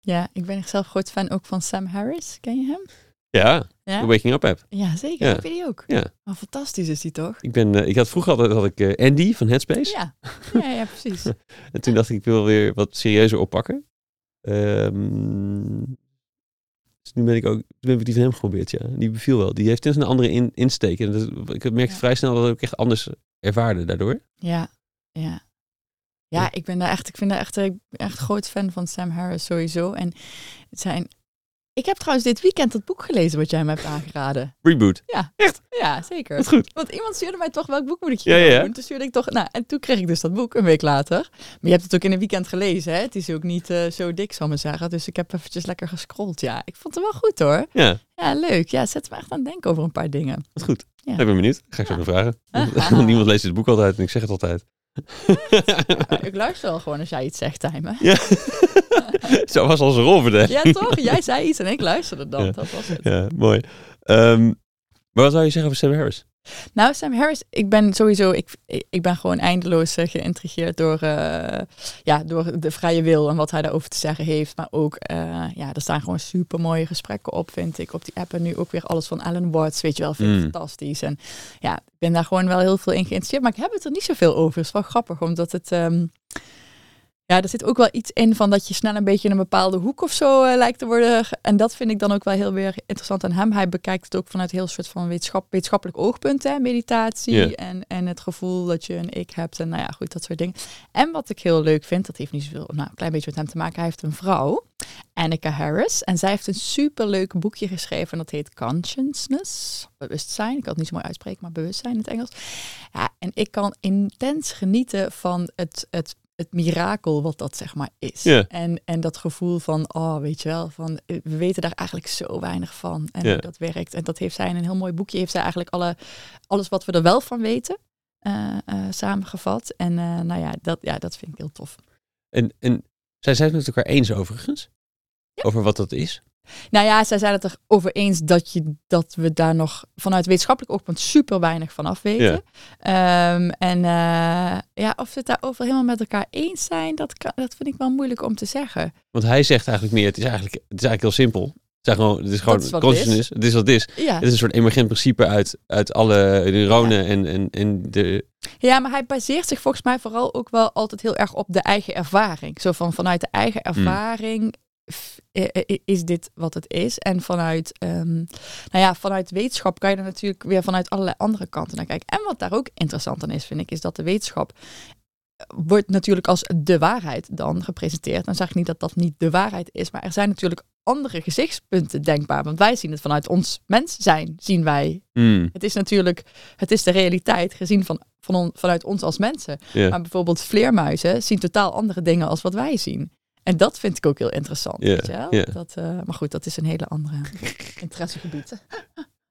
Ja, ik ben zelf groot fan ook van Sam Harris. Ken je hem? Ja, Ja? de Waking Up app. Ja, zeker. Ja. Heb je die ook? Ja. Oh, fantastisch is die toch? Ik, ben, eh, ik had vroeger altijd had ik, eh, Andy van Headspace. Ja, ja, ja precies. En toen dacht ik, ik wil weer wat serieuzer oppakken. Ehm, dus nu ben ik ook, toen heb ik die van hem geprobeerd, ja. Die beviel wel. Die heeft dus een andere in, insteek. En dat, ik merkte vrij snel dat ik echt anders ervaarde daardoor. Ja, ja. Ja. Ik ben daar echt, ik vind daar echt, ik ben echt groot fan van Sam Harris sowieso. En het zijn, ik heb trouwens dit weekend dat boek gelezen wat jij me hebt aangeraden. Reboot. Ja, Echt? Ja, zeker. Wat goed. Want iemand stuurde mij toch welk boek moet ik Ja, hier ja, ja. doen. Toen stuurde ik toch, nou, en toen kreeg ik dus dat boek een week later. Maar je hebt het ook in een weekend gelezen, hè? Het is ook niet eh, zo dik, zal ik maar zeggen. Dus ik heb eventjes lekker gescrolld, ja. Ik vond het wel goed, hoor. Ja, Ja, leuk. Ja, zet me echt aan het denken over een paar dingen. wat goed. Ja. Ik ben benieuwd. Ga ik zo naar vragen. Want Niemand leest dit boek altijd en ik zeg het altijd. Ja, ik luister wel gewoon als jij iets zegt, Tijmen. Ja. Zo was al zijn rol verdelen. Ja, toch? Jij zei iets en ik luisterde dan. Ja. Dat was het. Ja, mooi. Ehm, maar wat zou je zeggen over Sam Harris? Nou, Sam Harris, ik ben sowieso, ik, ik ben gewoon eindeloos eh, geïntrigeerd door, eh, ja, door de vrije wil en wat hij daarover te zeggen heeft. Maar ook, eh, ja, er staan gewoon super mooie gesprekken op, vind ik, op die app. En nu ook weer alles van Alan Watts, weet je wel, vind ik Mm. fantastisch. En ja, ik ben daar gewoon wel heel veel in geïnteresseerd. Maar ik heb het er niet zoveel over. Het is wel grappig, omdat het... ehm, ja, er zit ook wel iets in van dat je snel een beetje in een bepaalde hoek of zo eh, lijkt te worden. En dat vind ik dan ook wel heel weer interessant aan hem. Hij bekijkt het ook vanuit heel soort van wetenschap, wetenschappelijk oogpunt, hè, meditatie en, en het gevoel dat je een ik hebt en nou ja, goed, dat soort dingen. En wat ik heel leuk vind, dat heeft niet zoveel, nou, een klein beetje met hem te maken. Hij heeft een vrouw, Annika Harris, en zij heeft een superleuk boekje geschreven en dat heet Consciousness, bewustzijn. Ik kan het niet zo mooi uitspreken, maar bewustzijn in het Engels. Ja, en ik kan intens genieten van het, het, het mirakel wat dat zeg maar is. En, en dat gevoel van, oh weet je wel, van eh, we weten daar eigenlijk zo weinig van. En hoe dat werkt. En dat heeft zij in een heel mooi boekje, heeft zij eigenlijk alle, alles wat we er wel van weten. eh, eh, samengevat. En nou ja dat, ja, dat vind ik heel tof. En, en zij zijn het met elkaar eens overigens? Ja. Over wat dat is? Nou ja, zij zijn het erover eens dat, je, dat we daar nog vanuit wetenschappelijk oogpunt super weinig van af weten. Ehm, en eh, ja, of ze het daarover helemaal met elkaar eens zijn, dat, kan, dat vind ik wel moeilijk om te zeggen. Want hij zegt eigenlijk meer, het is eigenlijk, het is eigenlijk heel simpel. Het is gewoon, het is gewoon is wat het is. consciousness. Het is wat het is. Ja, Het is een soort emergent principe uit, uit alle neuronen en, en, en de... ja maar hij baseert zich volgens mij vooral ook wel altijd heel erg op de eigen ervaring. Zo van vanuit de eigen ervaring i- i- is dit wat het is. En vanuit, ehm, nou ja, vanuit wetenschap kan je er natuurlijk weer vanuit allerlei andere kanten naar kijken. En wat daar ook interessant aan is, vind ik, is dat de wetenschap wordt natuurlijk als de waarheid dan gepresenteerd. Dan zeg ik niet dat dat niet de waarheid is, maar er zijn natuurlijk andere gezichtspunten denkbaar. Want wij zien het vanuit ons mens zijn, zien wij. Mm, Het is natuurlijk, het is de realiteit gezien van, van on- vanuit ons als mensen. Maar bijvoorbeeld vleermuizen zien totaal andere dingen als wat wij zien. En dat vind ik ook heel interessant. Ja, weet je wel? Dat, eh, maar goed, dat is een hele andere interessegebied.